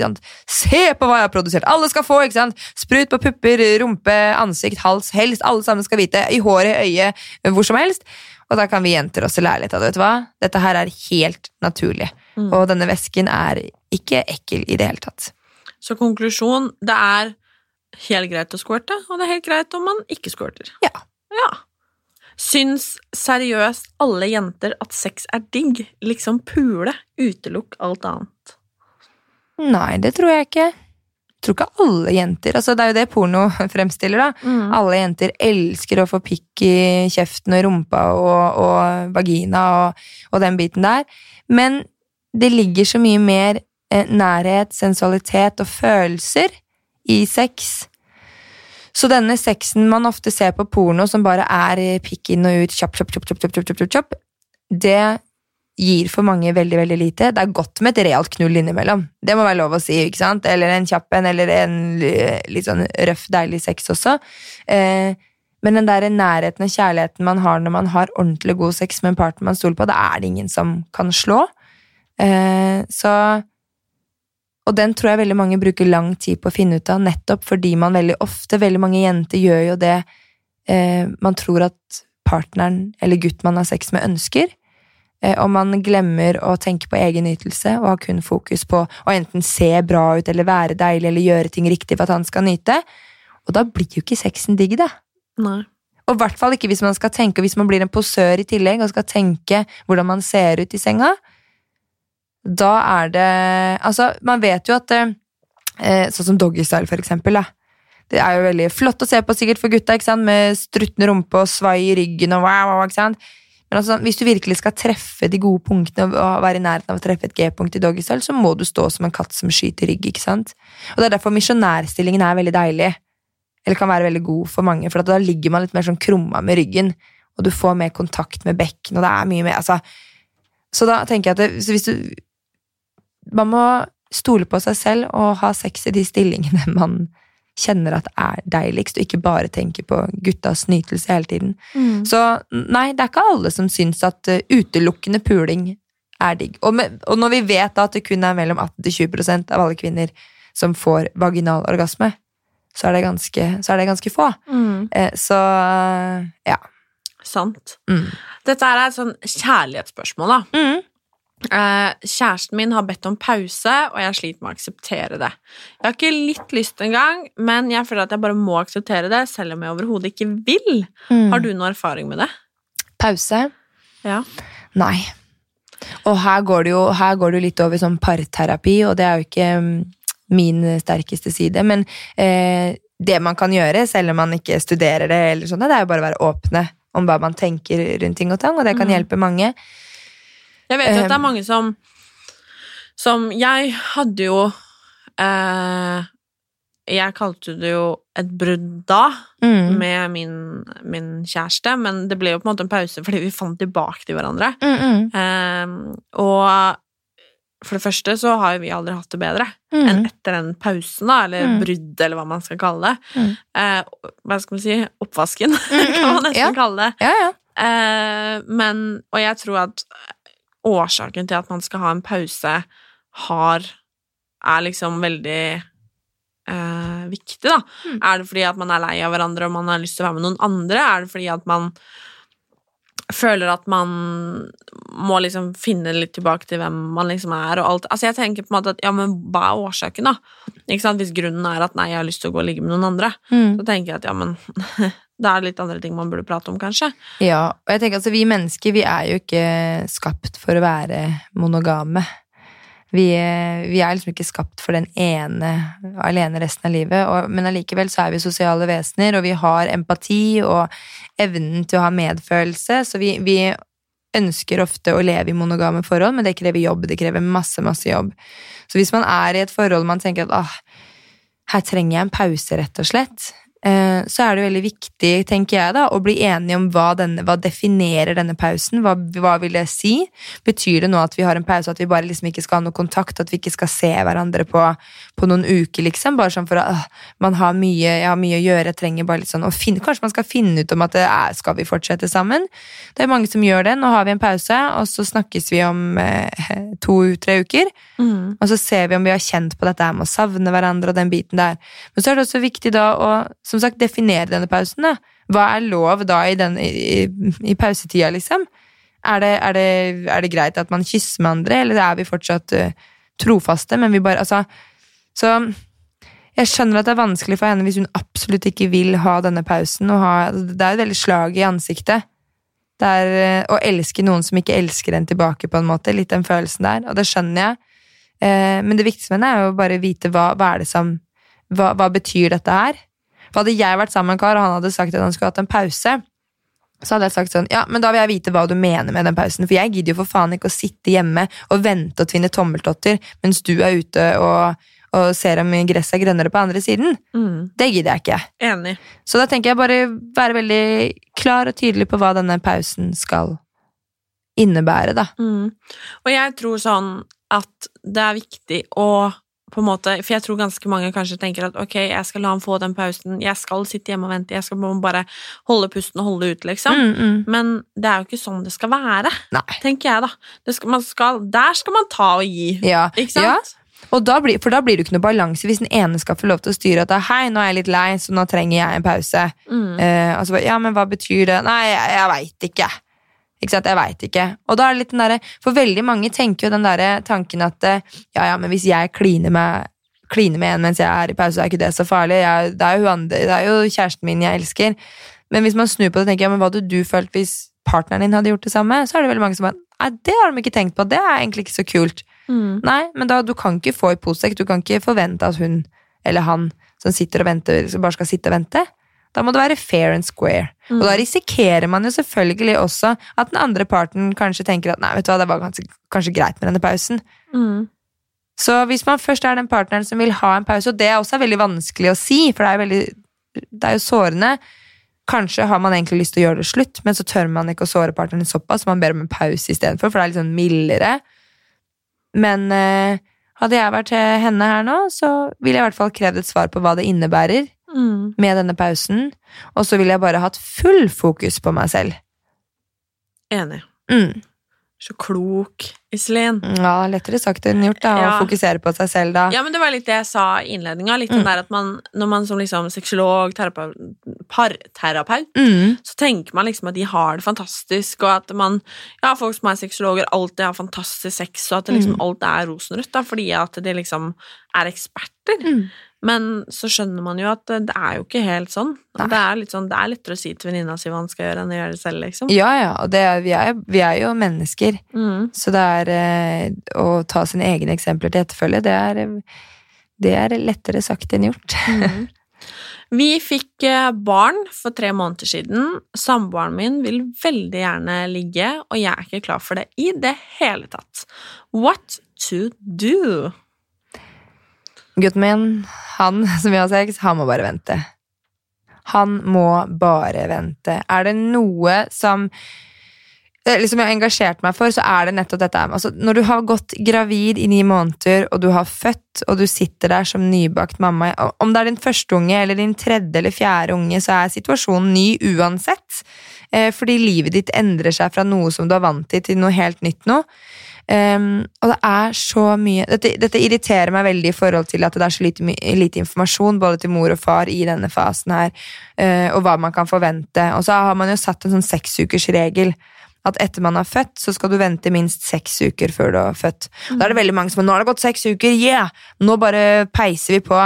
Se på hva jeg har produsert! Alle skal få! ikke sant? Sprut på pupper, rumpe, ansikt, hals. Helst alle sammen skal vite. I håret, øyet, hvor som helst. Og da kan vi jenter også lære litt av det. vet du hva? Dette her er helt naturlig. Og denne væsken er ikke ekkel i det hele tatt. Så konklusjon, det er helt greit å squirte, og det er helt greit om man ikke squirter. Ja. Ja. Syns seriøst alle jenter at sex er digg? Liksom pule, utelukk alt annet. Nei, det tror jeg ikke. Tror ikke alle jenter altså Det er jo det porno fremstiller, da. Alle jenter elsker å få pikk i kjeften og rumpa og, og vagina og, og den biten der. Men det ligger så mye mer eh, nærhet, sensualitet og følelser i sex. Så denne sexen man ofte ser på porno, som bare er pikk inn og ut, kjapp, kjapp, kjapp, kjapp, kjapp, kjapp, kjapp, kjapp, det gir for mange veldig veldig lite. Det er godt med et realt knull innimellom. Det må være lov å si. ikke sant? Eller en kjapp en, eller en litt sånn røff, deilig sex også. Eh, men den der nærheten og kjærligheten man har når man har ordentlig god sex med en partner man stoler på, det er det ingen som kan slå. Eh, så Og den tror jeg veldig mange bruker lang tid på å finne ut av, nettopp fordi man veldig ofte, veldig mange jenter gjør jo det eh, man tror at partneren eller gutt man har sex med, ønsker. Eh, og man glemmer å tenke på egen nytelse og har kun fokus på å enten se bra ut eller være deilig eller gjøre ting riktig for at han skal nyte. Og da blir jo ikke sexen digg, da. Nei. Og i hvert fall ikke hvis man skal tenke, hvis man blir en posør i tillegg og skal tenke hvordan man ser ut i senga. Da er det Altså, man vet jo at eh, Sånn som doggystyle, for eksempel. Da. Det er jo veldig flott å se på sikkert for gutta, ikke sant? med struttende rumpe og svai i ryggen og wow, ikke sant? Men altså, hvis du virkelig skal treffe de gode punktene og være i nærheten av å treffe et G-punkt i doggystyle, så må du stå som en katt som skyter rygg, ikke sant? Og det er derfor misjonærstillingen er veldig deilig. Eller kan være veldig god for mange, for da ligger man litt mer sånn krumma med ryggen, og du får mer kontakt med bekken, og det er mye mer altså, Så da tenker jeg at det, hvis du Man må stole på seg selv og ha sex i de stillingene man kjenner at er deiligst, og ikke bare tenker på guttas nytelse hele tiden. Så nei, det er ikke alle som syns at uh, utelukkende puling er digg. Og, med, og når vi vet da at det kun er mellom 18-20% av alle kvinner som får vaginal orgasme, så er det ganske, så er det ganske få. Eh, så uh, ja. Sant. Mm. Dette er et sånn kjærlighetsspørsmål, da. Eh, kjæresten min har bedt om pause, og jeg sliter med å akseptere det. Jeg har ikke litt lyst engang, men jeg føler at jeg bare må akseptere det, selv om jeg overhodet ikke vil. Mm. Har du noe erfaring med det? Pause? Ja. Nei. Og her går det jo, går det litt over sånn parterapi, og det er jo ikke mm, min sterkeste side, men eh, det man kan gjøre, selv om man ikke studerer det, eller sånt, det er jo bare å være åpne om hva man tenker rundt ting og tang, og det kan Mm. hjelpe mange. Jeg vet jo at det er Um, mange som Som Jeg hadde jo eh, Jeg kalte det jo et brudd da, Mm. med min, min kjæreste, men det ble jo på en måte en pause fordi vi fant tilbake til hverandre. Mm, mm, Eh, og for det første så har jo vi aldri hatt det bedre mm. enn etter den pausen, da, eller Mm. bruddet, eller hva man skal kalle det. Mm. Eh, hva skal man si? Oppvasken, kan man nesten ja. kalle det. Ja, ja. Eh, men, og jeg tror at årsaken til at man skal ha en pause, har er liksom veldig eh, viktig, da. Mm. Er det fordi at man er lei av hverandre og man har lyst til å være med noen andre? Er det fordi at man føler at man må liksom finne litt tilbake til hvem man liksom er, og alt. Altså, jeg tenker på en måte at ja, men hva er årsaken, da? Ikke sant? Hvis grunnen er at nei, jeg har lyst til å gå og ligge med noen andre, Mm. så tenker jeg at ja, men da er det litt andre ting man burde prate om, kanskje. Ja, og jeg tenker altså vi mennesker, vi er jo ikke skapt for å være monogame. Vi, vi er liksom ikke skapt for den ene alene resten av livet, og, men allikevel så er vi sosiale vesener, og vi har empati og evnen til å ha medfølelse, så vi, vi ønsker ofte å leve i monogame forhold, men det krever jobb, det krever masse, masse jobb. Så hvis man er i et forhold man tenker at ah, her trenger jeg en pause, rett og slett, så er det veldig viktig, tenker jeg, da, å bli enige om hva, denne, hva definerer denne pausen. Hva, hva vil det si? Betyr det nå at vi har en pause, at vi bare liksom ikke skal ha noe kontakt, at vi ikke skal se hverandre på, på noen uker, liksom? Bare sånn for at øh, man har mye, jeg har mye å gjøre, jeg trenger bare litt sånn finne, Kanskje man skal finne ut om at det er, skal vi fortsette sammen? Det er mange som gjør det. Nå har vi en pause, og så snakkes vi om eh, to-tre uker. Mm. Og så ser vi om vi har kjent på dette med å savne hverandre og den biten der. Men så er det også viktig da å som sagt, definere denne pausen. da. Hva er lov da i, den, i, i pausetida, liksom? Er det, er, det, er det greit at man kysser med andre, eller er vi fortsatt uh, trofaste? Men vi bare, altså Så jeg skjønner at det er vanskelig for henne hvis hun absolutt ikke vil ha denne pausen. Ha, det er et veldig slag i ansiktet. Det er eh, å elske noen som ikke elsker en tilbake, på en måte. Litt den følelsen der, og det skjønner jeg. Eh, men det viktigste med henne er jo bare å vite hva, hva er det som hva, hva betyr dette her? For hadde jeg vært sammen med en kar, og han hadde sagt at han skulle hatt en pause, så hadde jeg sagt sånn, ja, men da vil jeg vite hva du mener med den pausen, for jeg gidder jo for faen ikke å sitte hjemme og vente og tvinne tommeltotter mens du er ute og, og ser om gresset er grønnere på andre siden. Mm. Det gidder jeg ikke. Enig. Så da tenker jeg bare være veldig klar og tydelig på hva denne pausen skal innebære, da. Mm. Og jeg tror sånn at det er viktig å på en måte, For jeg tror ganske mange kanskje tenker at ok, jeg skal la ham få den pausen, jeg skal sitte hjemme og vente, jeg skal bare holde pusten og holde ut, liksom. Mm, mm. Men det er jo ikke sånn det skal være, Nei. tenker jeg, da. Det skal, man skal, der skal man ta og gi, Ja. ikke sant? Ja. Og da blir, for da blir det jo ikke noe balanse hvis den ene skal få lov til å styre at hei, nå er jeg litt lei, så nå trenger jeg en pause. Mm. Eh, altså, ja, men hva betyr det? Nei, jeg, jeg veit ikke. Ikke sant, jeg vet ikke. Og da er det litt den derre For veldig mange tenker jo den derre tanken at eh, ja, ja, men hvis jeg kliner med Kliner med en mens jeg er i pause, er ikke det så farlig. Jeg, det, er jo andre, det er jo kjæresten min jeg elsker. Men hvis man snur på det og tenker ja, men hva hadde du følt hvis partneren din hadde gjort det samme, så er det veldig mange som bare Nei, det har de ikke tenkt på. Det er egentlig ikke så kult. Mm. Nei, men da, du kan ikke få i posek. Du kan ikke forvente at hun eller han som sitter og venter, som bare skal sitte og vente. Da må det være fair and square. Og da risikerer man jo selvfølgelig også at den andre parten kanskje tenker at nei, vet du hva, det var kanskje, kanskje greit med denne pausen. Mm. Så hvis man først er den partneren som vil ha en pause, og det er også veldig vanskelig å si, for det er, veldig, det er jo sårende Kanskje har man egentlig lyst til å gjøre det slutt, men så tør man ikke å såre partneren såpass, så man ber om en pause istedenfor, for det er litt sånn mildere. Men eh, hadde jeg vært henne her nå, så ville jeg i hvert fall krevd et svar på hva det innebærer Mm. med denne pausen, og så ville jeg bare hatt full fokus på meg selv. Enig. Mm. Så klok, Iselin. Ja, lettere sagt enn gjort, da, Ja. å fokusere på seg selv da. Ja, men det var litt det jeg sa i innledninga. Litt den Mm. der at man, når man som liksom sexolog, parterapeut, Mm. så tenker man liksom at de har det fantastisk, og at man Ja, folk som er sexologer, alltid har fantastisk sex, og at det liksom Mm. alt er rosenrødt, da, fordi at de liksom er eksperter. Mm. Men så skjønner man jo at det er jo ikke helt sånn. Det er, litt sånn, det er lettere å si til venninna si hva han skal gjøre, enn å gjøre det selv, liksom. Ja, ja, og det, er- vi, er, vi er jo mennesker, Mm. så det er eh, å ta sine egne eksempler til etterfølge, det er, eh, det er lettere sagt enn gjort. Mm. Vi fikk eh, barn for tre måneder siden. Samboeren min vil veldig gjerne ligge, og jeg er ikke klar for det i det hele tatt. What to do? Gutten min, han som vi har sex, han må bare vente. Han må bare vente. Er det noe som eh, liksom jeg har engasjert meg for, så er det nettopp dette. Altså, når du har gått gravid i ni måneder, og du har født, og du sitter der som nybakt mamma Om det er din første unge eller din tredje eller fjerde unge, så er situasjonen ny uansett. Eh, fordi livet ditt endrer seg fra noe som du er vant til, til noe helt nytt nå. Um, og det er så mye dette, dette irriterer meg veldig i forhold til at det er så lite, lite informasjon både til mor og far i denne fasen her, uh, og hva man kan forvente. Og så har man jo satt en sånn seksukersregel at etter man har født, så skal du vente minst seks uker før du har født. Da er det veldig mange som er, nå har det gått seks uker, yeah! Nå bare peiser vi på.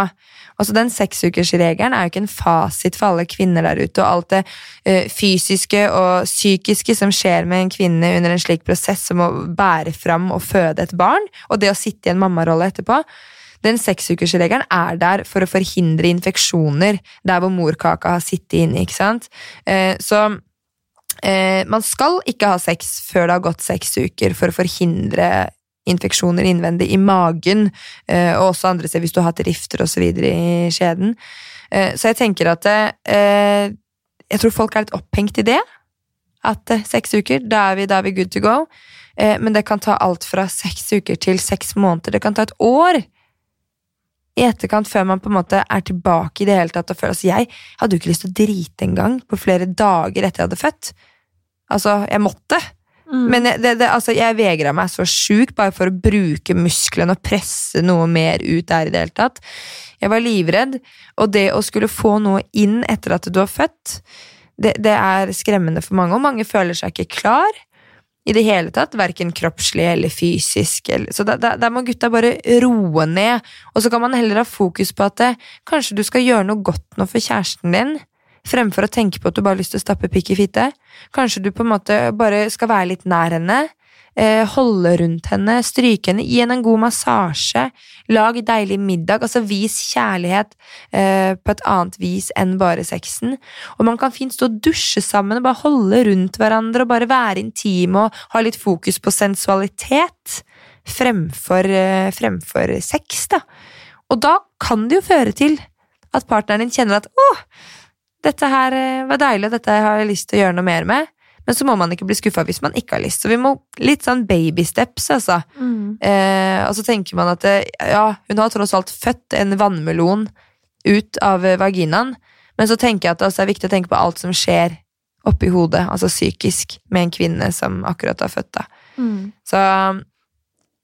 Altså Den seksukersregelen er jo ikke en fasit for alle kvinner der ute, og alt det eh, fysiske og psykiske som skjer med en kvinne under en slik prosess som å bære fram og føde et barn, og det å sitte i en mammarolle etterpå. Den seksukersregelen er der for å forhindre infeksjoner der hvor morkaka har sittet inne. ikke sant? Eh, så eh, man skal ikke ha sex før det har gått seks uker for å forhindre infeksjoner innvendig i magen, eh, og også andre steder hvis du har hatt rifter osv. i skjeden. Eh, så jeg tenker at eh, Jeg tror folk er litt opphengt i det. At seks uker, da er, vi, da er vi good to go. Men det kan ta alt fra seks uker til seks måneder. Det kan ta et år i etterkant, før man på en måte er tilbake i det hele tatt og føler altså Jeg hadde jo ikke lyst til å drite engang på flere dager etter jeg hadde født. Altså, jeg måtte. Men jeg, det, det, altså, jeg vegra meg så sjukt bare for å bruke musklene og presse noe mer ut der i det hele tatt. Jeg var livredd, og det å skulle få noe inn etter at du har født, det, det er skremmende for mange, og mange føler seg ikke klar i det hele tatt, verken kroppslig eller fysisk. Så da, må gutta bare roe ned, og så kan man heller ha fokus på at det, kanskje du skal gjøre noe godt nå for kjæresten din, fremfor å tenke på at du bare har lyst til å stappe pikk i fitte. Kanskje du på en måte bare skal være litt nær henne, eh, holde rundt henne, stryke henne, gi henne en god massasje, lag deilig middag, altså vis kjærlighet eh, på et annet vis enn bare sexen. Og man kan fint stå og dusje sammen og bare holde rundt hverandre og bare være intime og ha litt fokus på sensualitet fremfor, eh, fremfor sex, da. Og da kan det jo føre til at partneren din kjenner at 'å, dette her eh, var deilig, og dette har jeg lyst til å gjøre noe mer med'. Men så må man ikke bli skuffa hvis man ikke har lyst. Så vi må litt sånn babysteps, altså. Eh, og så tenker man at eh, ja, hun har tross alt født en vannmelon ut av eh, vaginaen, men så tenker jeg at det også er viktig å tenke på alt som skjer oppi hodet, altså psykisk, med en kvinne som akkurat har født. da. Så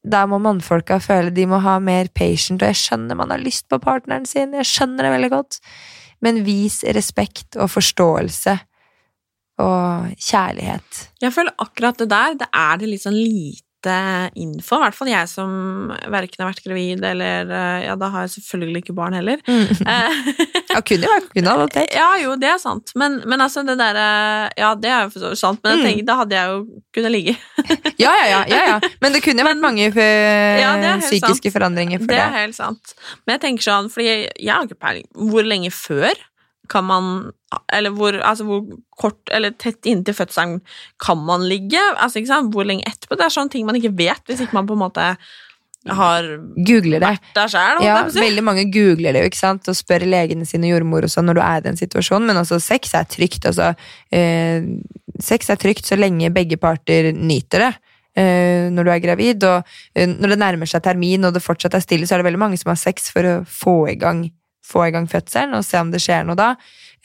der må mannfolka føle de må ha mer patient, og jeg skjønner man har lyst på partneren sin, jeg skjønner det veldig godt, men vis respekt og forståelse og kjærlighet. Jeg føler akkurat det der, det er det litt sånn lite info. I hvert fall jeg som verken har vært gravid eller eh, Ja, da har jeg selvfølgelig ikke barn heller. Mm. Ja, kunne jo vært kunne ha det. ja, jo, det er sant, men, men altså det derre Ja, det er jo sant, men jeg Mm. tenker, da hadde jeg jo kunnet ligge. Ja, ja, ja, ja, ja. Men det kunne jo vært mange Ja, psykiske sant. forandringer for Det det. er helt sant. Men jeg tenker sånn, fordi jeg, jeg har ikke peiling Hvor lenge før kan man Eller hvor, altså hvor kort eller tett inntil fødselen kan man ligge? Altså? Hvor lenge etterpå? Det er sånne ting man ikke vet hvis ikke man på en måte har Googler det. vært der sjøl. Ja, veldig mange googler det jo, ikke sant, og spør legene sine jordmor og sånn når du er i den situasjonen, men altså, sex er trygt. Altså, eh, sex er trygt så lenge begge parter nyter det. eh, når du er gravid, og eh, når det nærmer seg termin og det fortsatt er stille, så er det veldig mange som har sex for å få i gang, få i gang fødselen og se om det skjer noe da.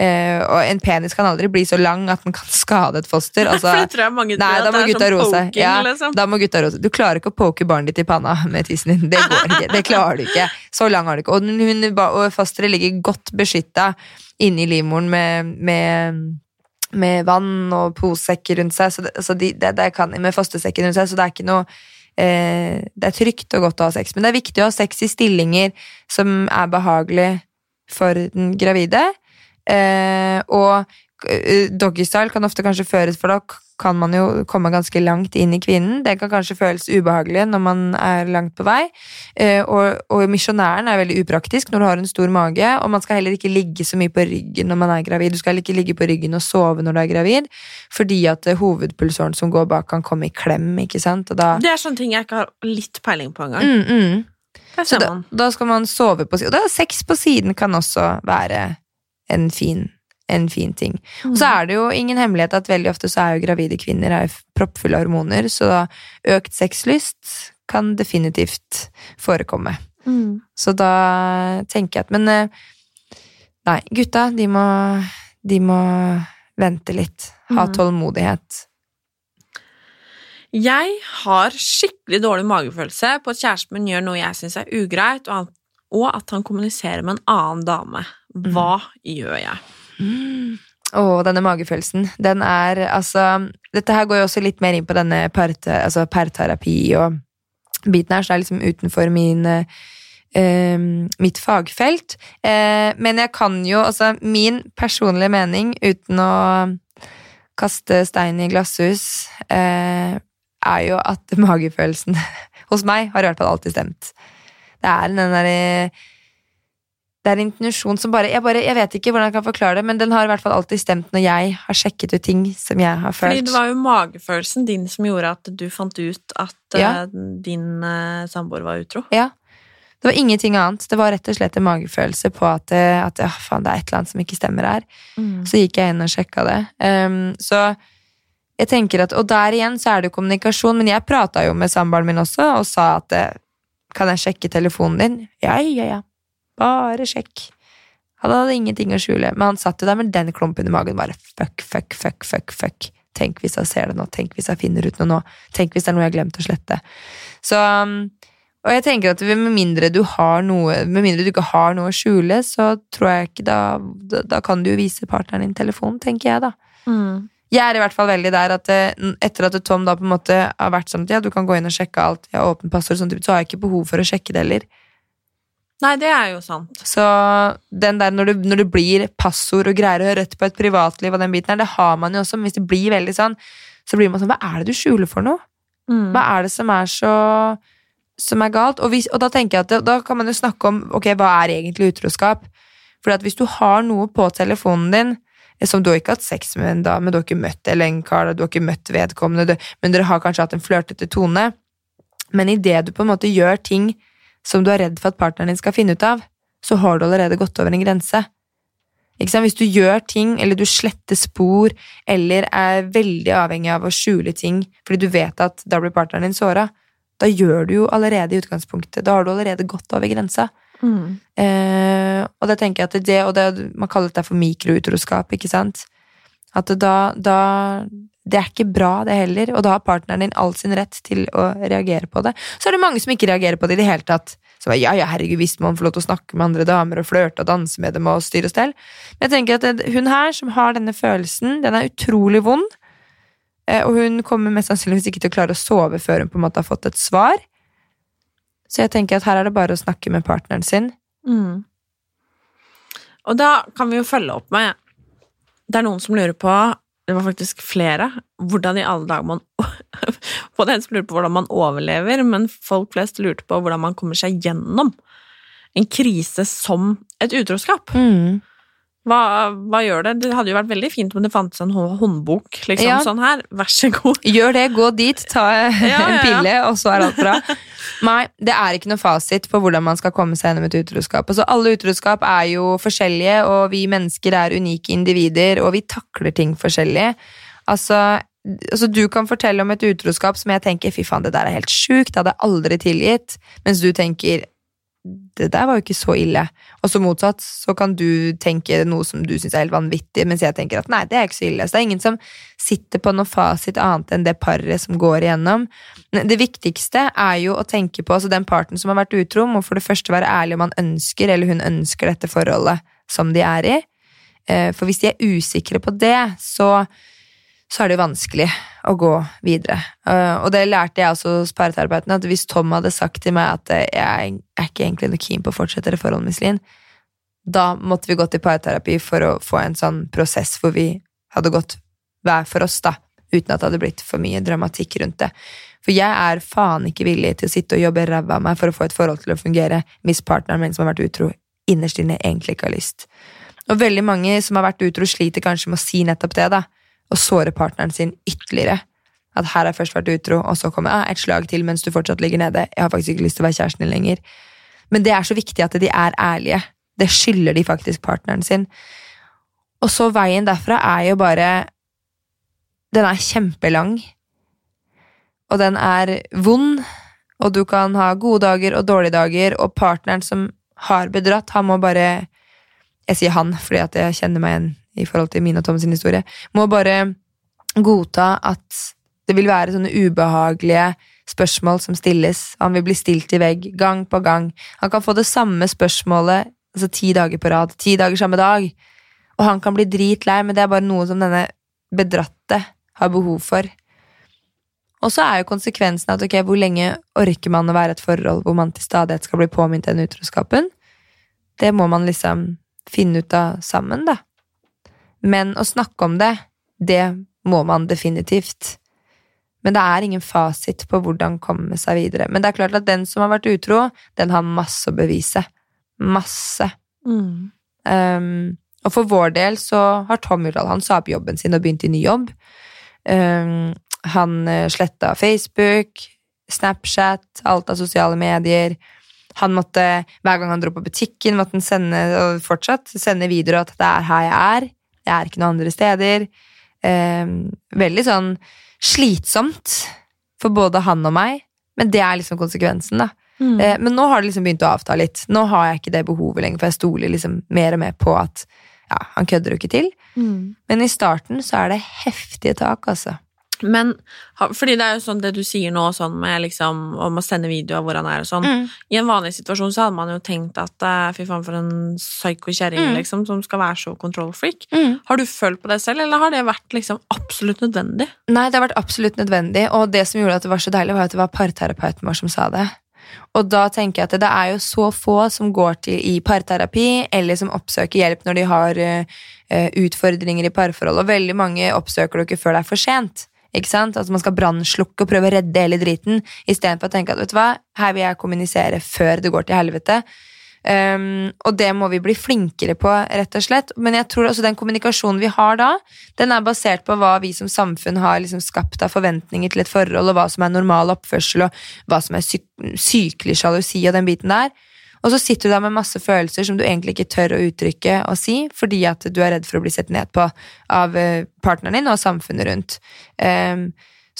Eh, og en penis kan aldri bli så lang at den kan skade et foster. Altså, For det tror jeg mange tror Nei, da må er gutta sånn roe seg. Ja, liksom. da må gutta roe seg. Du klarer ikke å poke barnet ditt i panna med tissen din. Det går ikke. Det klarer du ikke. Så lang har du ikke. Og, hun, og fosteret ligger godt beskytta inni livmoren med, med, med vann og posesekker rundt seg, så det, så de, det, det kan, med fostersekker rundt seg, så det er ikke noe eh, Det er trygt og godt å ha sex, men det er viktig å ha sex i stillinger som er behagelig for den gravide. Eh, og eh, doggystyle kan ofte kanskje føres, for da kan man jo komme ganske langt inn i kvinnen. Det kan kanskje føles ubehagelig når man er langt på vei. Eh, og, og misjonæren er veldig upraktisk når du har en stor mage, og man skal heller ikke ligge så mye på ryggen når man er gravid. Du skal heller ikke ligge på ryggen og sove når du er gravid, fordi at eh, hovedpulsåren som går bak, kan komme i klem, ikke sant? Da Det er sånne ting jeg ikke har litt peiling på engang. mm, mm. Så da, da skal man sove på siden. Og da, sex på siden kan også være en fin, en fin ting. Og så er det jo ingen hemmelighet at veldig ofte så er jo gravide kvinner er proppfulle av hormoner, så økt sexlyst kan definitivt forekomme. Mm. Så da tenker jeg at Men eh, nei, gutta, de må, de må vente litt. Ha Mhm. tålmodighet. Jeg har skikkelig dårlig magefølelse på at kjæresten min gjør noe jeg syns er ugreit, og, at han kommuniserer med en annen dame. Hva gjør jeg? Å, denne magefølelsen. Den er altså Dette her går jo også litt mer inn på denne parte, altså parterapi og biten her, så det er liksom utenfor min Uh, mitt fagfelt. Uh, men jeg kan jo Altså, min personlige mening, uten å kaste stein i glasshus, eh, er jo at magefølelsen hos meg har i hvert fall alltid stemt. Det er den derre det er en intuisjon som bare jeg, bare jeg vet ikke hvordan jeg kan forklare det, men den har i hvert fall alltid stemt når jeg har sjekket ut ting som jeg har følt. Fordi det var jo magefølelsen din som gjorde at du fant ut at Ja. eh, din uh, samboer var utro. Ja. Det var ingenting annet. Det var rett og slett en magefølelse på at, eh, at ja, faen, det er et eller annet som ikke stemmer her. Så gikk jeg inn og sjekka det. Um, så jeg tenker at, Og der igjen så er det jo kommunikasjon, men jeg prata jo med samboeren min også og sa at eh, kan jeg sjekke telefonen din? Ja, ja, ja. Bare sjekk. Han hadde ingenting å skjule, men han satt jo der med den klumpen i magen. bare fuck, fuck, fuck, fuck, fuck. Tenk hvis jeg ser det nå, tenk hvis jeg finner ut noe nå, tenk hvis det er noe jeg har glemt å slette. Så, um, og jeg tenker at med mindre du har noe, med mindre du ikke har noe å skjule, så tror jeg ikke da, da, da kan du jo vise partneren din telefonen, tenker jeg da. Jeg er i hvert fall veldig der at eh, etter at Tom da på en måte har vært sånn at ja, du kan gå inn og sjekke alt, jeg har åpent passord, og så har jeg ikke behov for å sjekke det heller. Nei, det er jo sant. Så den der når du, når det blir passord og greier å høre rett på et privatliv og den biten her, det har man jo også, men hvis det blir veldig sånn, så blir man sånn, hva er det du skjuler for noe? Mm. Hva er det som er så som er galt? Og, hvis, og da tenker jeg at det, da kan man jo snakke om ok, hva er egentlig utroskap? For at hvis du har noe på telefonen din som du har ikke hatt sex med en dame, du har ikke møtt eller en du har ikke møtt vedkommende, men dere har kanskje hatt en flørtete tone, men idet du på en måte gjør ting som du er redd for at partneren din skal finne ut av, så har du allerede gått over en grense. Hvis du gjør ting, eller du sletter spor, eller er veldig avhengig av å skjule ting fordi du vet at da blir partneren din såra, da gjør du jo allerede i utgangspunktet. Da har du allerede gått over grensa. Eh, og da tenker jeg at det, og det, man kaller det for mikroutroskap, ikke sant? At da, da Det er ikke bra, det heller, og da har partneren din all sin rett til å reagere på det. Så er det mange som ikke reagerer på det i det hele tatt. Bare, ja, ja, herregud, må man få lov til å snakke med andre damer og flørte og danse med dem og styre og stell. Men jeg tenker at hun her, som har denne følelsen, den er utrolig vond. Eh, Og hun kommer mest sannsynligvis ikke til å klare å sove før hun på en måte har fått et svar. Så jeg tenker at her er det bare å snakke med partneren sin. Mm. Og da kan vi jo følge opp med Det er noen som lurer på Det var faktisk flere. Hvordan i alle dager man Både en som lurer på hvordan man overlever, men folk flest lurte på hvordan man kommer seg gjennom en krise som et utroskap. Hva, hva gjør det? Det hadde jo vært veldig fint om det fantes en håndbok. liksom Ja. sånn her, Vær så god. Gjør det, gå dit, ta Ja, ja, en ja. pille, og så er alt bra. Nei, det er ikke noe fasit på hvordan man skal komme seg gjennom et utroskap. Altså, alle utroskap er jo forskjellige, og vi mennesker er unike individer, og vi takler ting forskjellig. Altså, altså, du kan fortelle om et utroskap som jeg tenker fy faen, det der er helt sjukt, det hadde jeg aldri tilgitt, mens du tenker det der var jo ikke så ille. Og så motsatt, så kan du tenke noe som du syns er helt vanvittig, mens jeg tenker at nei, det er ikke så ille. Så det er ingen som sitter på noe fasit annet enn det paret som går igjennom. Det viktigste er jo å tenke på altså den parten som har vært utro, må for det første være ærlig om han ønsker eller hun ønsker dette forholdet som de er i. Eh, For hvis de er usikre på det, så så er det jo vanskelig å gå videre. Uh, og det lærte jeg også hos parterapeuten, at hvis Tom hadde sagt til meg at eh, jeg er ikke egentlig noe keen på å fortsette det forholdet med Iselin, da måtte vi gå til parterapi for å få en sånn prosess hvor vi hadde gått hver for oss, da, uten at det hadde blitt for mye dramatikk rundt det. For jeg er faen ikke villig til å sitte og jobbe ræva av meg for å få et forhold til å fungere hvis partneren min som har vært utro, innerst inne egentlig ikke har lyst. Og veldig mange som har vært utro, sliter kanskje med å si nettopp det, da og såre partneren sin ytterligere. At her har jeg først vært utro, og så kommer ah, et slag til mens du fortsatt ligger nede. Jeg har faktisk ikke lyst til å være kjæresten din lenger. Men det er så viktig at de er ærlige. Det skylder de faktisk partneren sin. Og så veien derfra er jo bare Den er kjempelang. Og den er vond, og du kan ha gode dager og dårlige dager, og partneren som har bedratt, han må bare Jeg sier han fordi at jeg kjenner meg igjen i forhold til min og Tom sin historie, må bare godta at det vil være sånne ubehagelige spørsmål som stilles. Han vil bli stilt i vegg gang på gang. Han kan få det samme spørsmålet altså ti dager på rad, ti dager samme dag. Og han kan bli dritlei, men det er bare noe som denne bedratte har behov for. Og så er jo konsekvensen at ok, hvor lenge orker man å være et forhold hvor man til stadighet skal bli påminnet den utroskapen? Det må man liksom finne ut av sammen, da. Men å snakke om det, det må man definitivt. Men det er ingen fasit på hvordan komme seg videre. Men det er klart at den som har vært utro, den har masse å bevise. Masse. Mm. Um, og for vår del så har Tom Hurdal han sa opp jobben sin og begynt i ny jobb. Um, han uh, sletta Facebook, Snapchat, alt av sosiale medier. Han måtte, Hver gang han dro på butikken, måtte han sende og fortsatt sende videoer at det er her jeg er. Jeg er ikke noen andre steder. Eh, veldig sånn slitsomt for både han og meg, men det er liksom konsekvensen, da. Mm. Eh, men nå har det liksom begynt å avta litt. Nå har jeg ikke det behovet lenger, for jeg stoler liksom mer og mer på at ja, han kødder jo ikke til. Mm. Men i starten så er det heftige tak, altså. Men, fordi det er jo sånn det du sier nå, sånn med liksom, om å sende video av hvor han er og sånn. Mm. I en vanlig situasjon så hadde man jo tenkt at eh, fy faen for en psyko-kjerring Mm. liksom, som skal være så kontrollfreak. Mm. Har du følt på det selv, eller har det vært liksom absolutt nødvendig? Nei, det har vært absolutt nødvendig, og det som gjorde at det var så deilig, var at det var parterapeuten vår som sa det. Og da tenker jeg at det er jo så få som går til i parterapi, eller som oppsøker hjelp når de har eh, utfordringer i parforhold, og veldig mange oppsøker det ikke før det er for sent. Ikke sant? At man skal brannslukke og prøve å redde hele driten, istedenfor å tenke at vet du hva, her vil jeg kommunisere før det går til helvete. Um, og det må vi bli flinkere på, rett og slett. Men jeg tror også den kommunikasjonen vi har da, den er basert på hva vi som samfunn har liksom skapt av forventninger til et forhold, og hva som er normal oppførsel, og hva som er syk sykelig sjalusi og den biten der. Og så sitter du der med masse følelser som du egentlig ikke tør å uttrykke og si, fordi at du er redd for å bli sett ned på av eh, partneren din og samfunnet rundt. Um,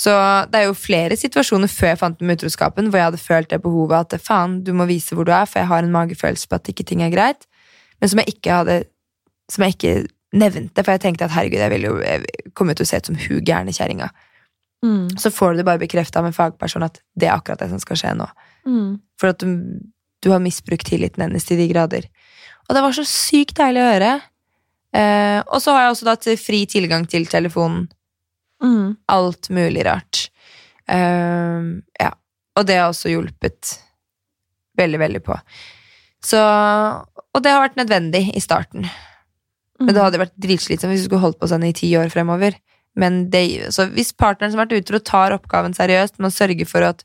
så det er jo flere situasjoner før jeg fant den med utroskapen, hvor jeg hadde følt det behovet at faen, du må vise hvor du er, for jeg har en magefølelse på at ikke ting er greit, men som jeg ikke hadde Som jeg ikke nevnte, for jeg tenkte at herregud, jeg ville jo komme til å se ut som hun gærne kjerringa. Mm. Så får du det bare bekrefta en fagperson at det er akkurat det som skal skje nå. Mm. For at du, du har misbrukt tilliten hennes til de grader. Og det var så sykt deilig å høre. Eh, og så har jeg også til fri tilgang til telefonen. Mm. Alt mulig rart. Eh, ja. Og det har også hjulpet veldig, veldig på. Så Og det har vært nødvendig i starten. Men det hadde vært dritslitsomt hvis du skulle holdt på sånn i ti år fremover. Men det, så hvis partneren som har vært utro, tar oppgaven seriøst med å sørge for at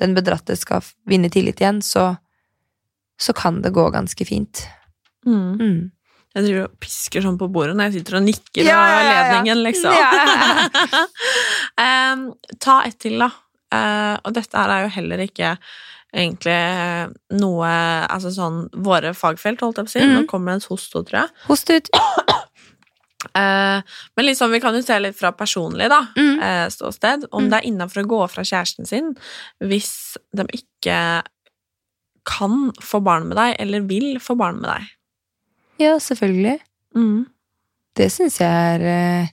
den bedratte skal vinne tillit igjen, så, så kan det gå ganske fint. Mm. Mm. Jeg driver og pisker sånn på bordet når jeg sitter og nikker Ja, av ja, ja, ja. ledningen, liksom. Ja. um, ta ett til, da. Uh, og dette her er jo heller ikke egentlig noe Altså sånn våre fagfelt, holdt jeg på å si. Mm. Nå kommer det en host, tror jeg. Host ut. Eh, men liksom, vi kan jo se litt fra personlig da, Mm. eh, ståsted, om Mm. det er innafor å gå fra kjæresten sin hvis de ikke kan få barn med deg, eller vil få barn med deg. Ja, selvfølgelig. Mm. Det syns jeg er eh,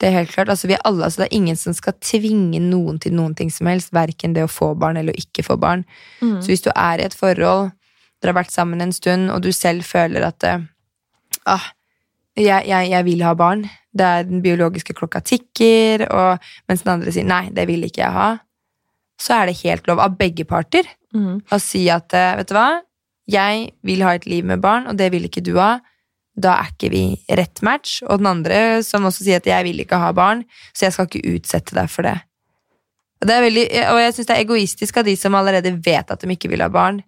Det er helt klart. Altså, vi er alle, altså, det er ingen som skal tvinge noen til noen ting som helst, verken det å få barn eller å ikke få barn. Mm. Så hvis du er i et forhold, dere har vært sammen en stund, og du selv føler at eh, ah, jeg, jeg, jeg vil ha barn, det er den biologiske klokka tikker, og mens den andre sier nei, det vil ikke jeg ha, så er det helt lov av begge parter Mm. Og si at eh, vet du hva, jeg vil ha et liv med barn, og det vil ikke du ha. Da er ikke vi rett match. Og den andre som også sier at jeg vil ikke ha barn, så jeg skal ikke utsette deg for det. Og, det er veldig, og jeg syns det er egoistisk av de som allerede vet at de ikke vil ha barn,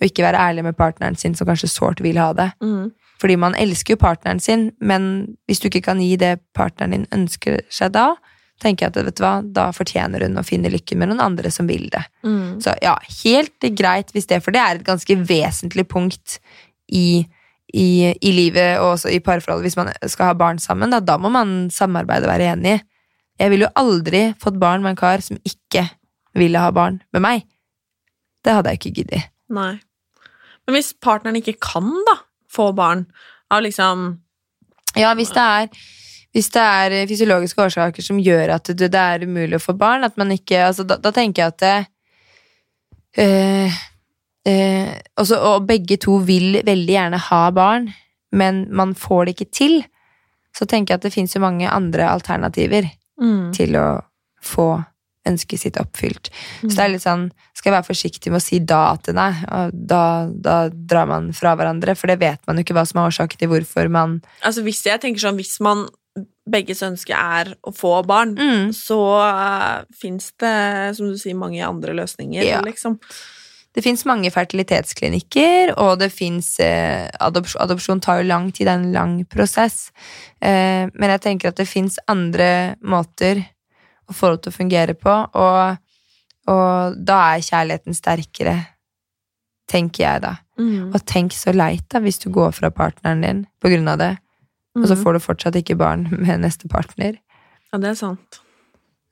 og ikke være ærlig med partneren sin som kanskje sårt vil ha det. Mm. Fordi man elsker jo partneren sin, men hvis du ikke kan gi det partneren din ønsker seg da, tenker jeg at vet du hva, da fortjener hun å finne lykken med noen andre som vil det. Mm. Så ja, helt greit hvis det, for det er et ganske vesentlig punkt i, i, i livet og også i parforholdet. Hvis man skal ha barn sammen, da, da må man samarbeide og være enige. Jeg ville jo aldri fått barn med en kar som ikke ville ha barn med meg. Det hadde jeg ikke giddet. Nei. Men hvis partneren ikke kan, da, få barn av liksom Ja, hvis det er hvis det er fysiologiske årsaker som gjør at det, det er umulig å få barn, at man ikke altså, da, da tenker jeg at det, øh, øh, også, Og begge to vil veldig gjerne ha barn, men man får det ikke til. så tenker jeg at det fins jo mange andre alternativer Mm. til å få ønsket sitt oppfylt. Så det er litt sånn, skal jeg være forsiktig med å si da til nei, og da, da drar man fra hverandre, for det vet man jo ikke hva som er årsaken til hvorfor man Altså hvis jeg tenker sånn, hvis man begges ønske er å få barn, Mm. så uh, fins det, som du sier, mange andre løsninger, Ja. liksom. Det fins mange fertilitetsklinikker, og det fins eh, adopsjon, adopsjon tar jo lang tid, det er en lang prosess. Eh, men jeg tenker at det fins andre måter å få det til å fungere på, og, og da er kjærligheten sterkere, tenker jeg da. Mm. Og tenk så leit da, hvis du går fra partneren din på grunn av det, og så Mhm. får du fortsatt ikke barn med neste partner. Ja, det er sant.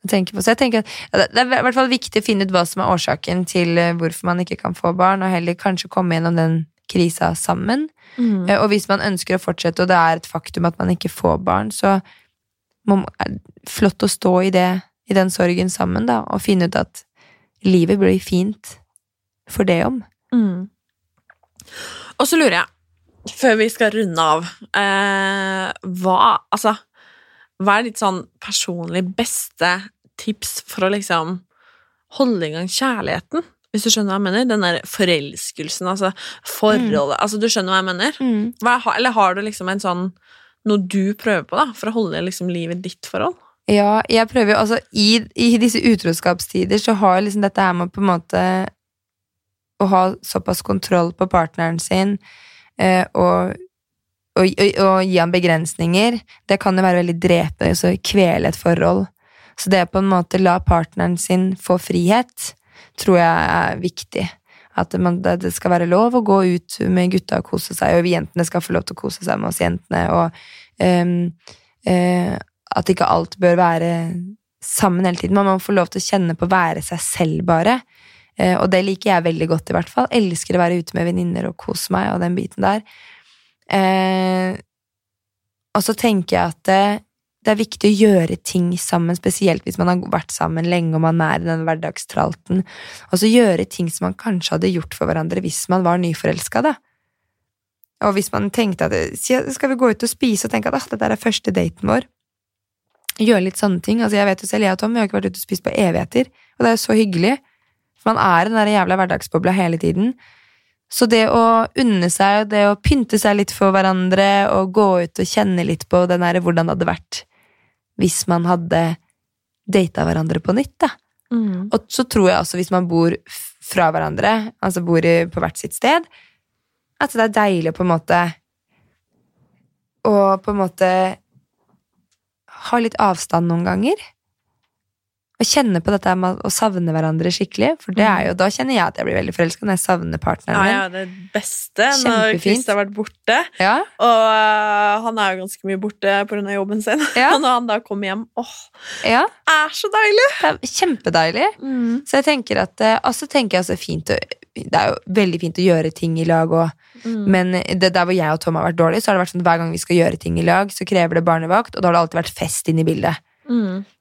på. Så jeg tenker at det er i hvert fall viktig å finne ut hva som er årsaken til eh, hvorfor man ikke kan få barn, og heller kanskje komme gjennom den krisa sammen. Mm. Eh, Og hvis man ønsker å fortsette, og det er et faktum at man ikke får barn, så må, er det flott å stå i det, i den sorgen sammen, da, og finne ut at livet blir fint for det om. Mm. Og så lurer jeg, før vi skal runde av, eh, hva, altså, hva er ditt sånn personlig beste tips for å liksom holde i gang kjærligheten? Hvis du skjønner hva jeg mener? Den der forelskelsen, altså forholdet, altså du skjønner hva jeg mener? Hva, har- eller har du liksom en sånn, noe du prøver på da, for å holde liksom livet ditt forhold? Ja, jeg prøver jo, altså i, i disse utroskapstider så har liksom dette her med på en måte å ha såpass kontroll på partneren sin og, og, og, og gi han begrensninger, det kan jo være veldig drepende, altså kvele et forhold. Så det å på en måte la partneren sin få frihet, tror jeg er viktig. At man, det skal være lov å gå ut med gutta og kose seg, og jentene skal få lov til å kose seg med oss jentene, og um, uh, at ikke alt bør være sammen hele tiden. Man må få lov til å kjenne på å være seg selv, bare. Eh, og det liker jeg veldig godt, i hvert fall. Elsker å være ute med venninner og kose meg, og den biten der. Eh, og så tenker jeg at det, det er viktig å gjøre ting sammen, spesielt hvis man har vært sammen lenge og man er i den hverdagstralten. Og så gjøre ting som man kanskje hadde gjort for hverandre hvis man var nyforelska, da. Og hvis man tenkte at skal vi gå ut og spise og tenke at ah, dette er første daten vår, gjøre litt sånne ting. Altså, jeg vet jo selv, jeg og Tom vi har ikke vært ute og spist på evigheter, og det er jo så hyggelig. For man er i den der jævla hverdagsbobla hele tiden. Så det å unne seg, og det å pynte seg litt for hverandre, og gå ut og kjenne litt på den der, hvordan det hadde vært hvis man hadde data hverandre på nytt, da. Og så tror jeg også, hvis man bor fra hverandre, altså bor på hvert sitt sted, at det er deilig å på en måte Å på en måte ha litt avstand noen ganger. Og kjenne på dette med å savne hverandre skikkelig. For det er jo, da kjenner jeg at jeg blir veldig forelska når jeg savner partneren min. ja, det beste når. Chris har vært borte. Ja, Og uh, han er jo ganske mye borte pga. jobben sin. Ja. Og når han da kommer hjem, åh, ja, er så deilig! det er kjempedeilig. Så jeg tenker at eh, Og så tenker jeg også fint å, Det er jo veldig fint å gjøre ting i lag òg. Men det der hvor jeg og Tom har vært dårlige, så har det vært sånn hver gang vi skal gjøre ting i lag, så krever det barnevakt, og da har det alltid vært fest inne i bildet.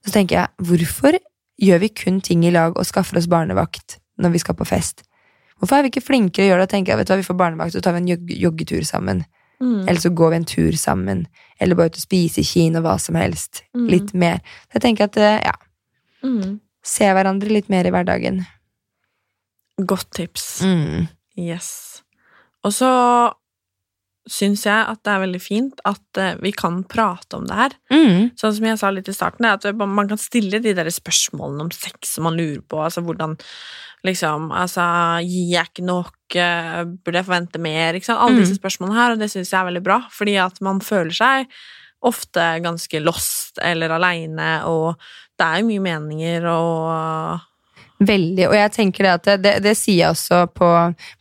Så tenker jeg, hvorfor gjør vi kun ting i lag og skaffer oss barnevakt når vi skal på fest? Hvorfor er vi ikke flinkere å gjøre det? og tenke at vet du hva, Vi får barnevakt, så tar vi en jog joggetur sammen. Eller så går vi en tur sammen. Eller bare ut og spise kino, hva som helst. Litt mer. Så jeg tenker at, eh, ja, Mm. se hverandre litt mer i hverdagen. Godt tips. Mm. Yes. Og så syns jeg at det er veldig fint at eh, vi kan prate om det her. Mm. Sånn som jeg sa litt i starten, at man kan stille de der spørsmålene om sex som man lurer på. Altså hvordan liksom Altså, gir jeg ikke nok? Eh, Burde jeg forvente mer? Ikke sant? Alle Mm. disse spørsmålene her, og det syns jeg er veldig bra, fordi at man føler seg ofte ganske lost eller aleine, og det er jo mye meninger og Veldig, og jeg tenker det at det, det, det sier jeg også på,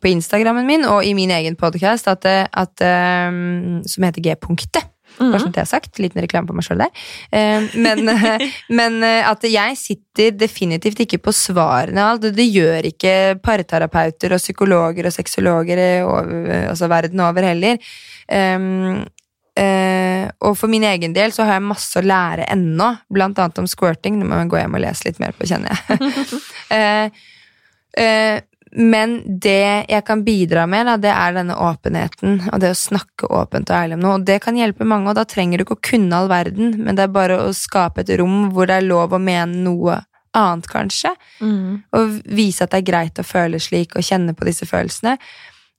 på Instagrammen min og i min egen at, um, som heter G-punktet. Bare sånn det har sagt. Liten reklame på meg sjøl der. Eh, men, men eh, at jeg sitter definitivt ikke på svarene. alt. Det, gjør ikke parterapeuter og psykologer og sexologer altså verden over heller. Eh, og for min egen del så har jeg masse å lære ennå, blant annet om squirting. Det må jeg gå hjem og lese litt mer på, kjenner jeg. Eh, eh, Men det jeg kan bidra med, da, det er denne åpenheten, og det å snakke åpent og ærlig om noe. Og det kan hjelpe mange, og da trenger du ikke å kunne all verden, men det er bare å skape et rom hvor det er lov å mene noe annet, kanskje. Og vise at det er greit å føle slik og kjenne på disse følelsene.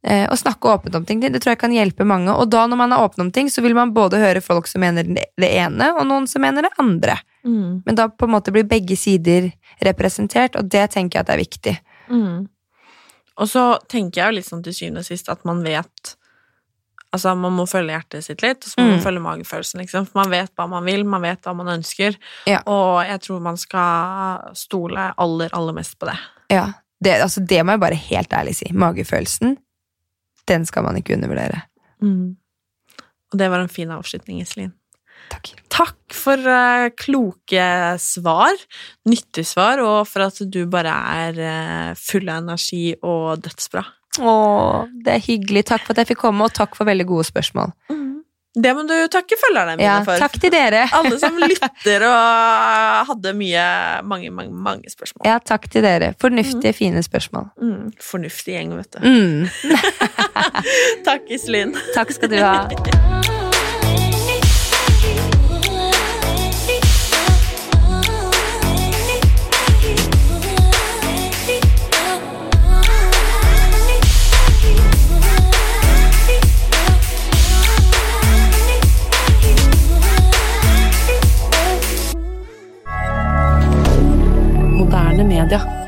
Eh, og snakke åpent om ting. Det, tror jeg kan hjelpe mange. Og da når man er åpen om ting, så vil man både høre folk som mener det ene, og noen som mener det andre. Mm. Men da på en måte blir begge sider representert, og det tenker jeg at er viktig. Mm. Og så tenker jeg jo litt sånn til syvende og sist at man vet Altså, man må følge hjertet sitt litt, og så må man Mm. følge magefølelsen, liksom. For man vet hva man vil, man vet hva man ønsker, Ja. og jeg tror man skal stole aller, aller mest på det. Ja, det, altså, det må jeg bare helt ærlig si. Magefølelsen, den skal man ikke undervurdere. Mm. Og det var en fin avslutning, Iselin. Takk. Takk for uh, kloke svar, nyttige svar, og for at du bare er uh, full av energi og dødsbra. Å, det er hyggelig. Takk for at jeg fikk komme, og takk for veldig gode spørsmål. Det må du takke følgerne mine Ja, for. takk til dere. Alle som lytter og hadde mye, mange, mange, mange spørsmål. Ja, takk til dere. Fornuftige, fine spørsmål. Mm, fornuftig gjeng, vet du. Mm. Takk, Iselin. Takk skal du ha. sosiale medier.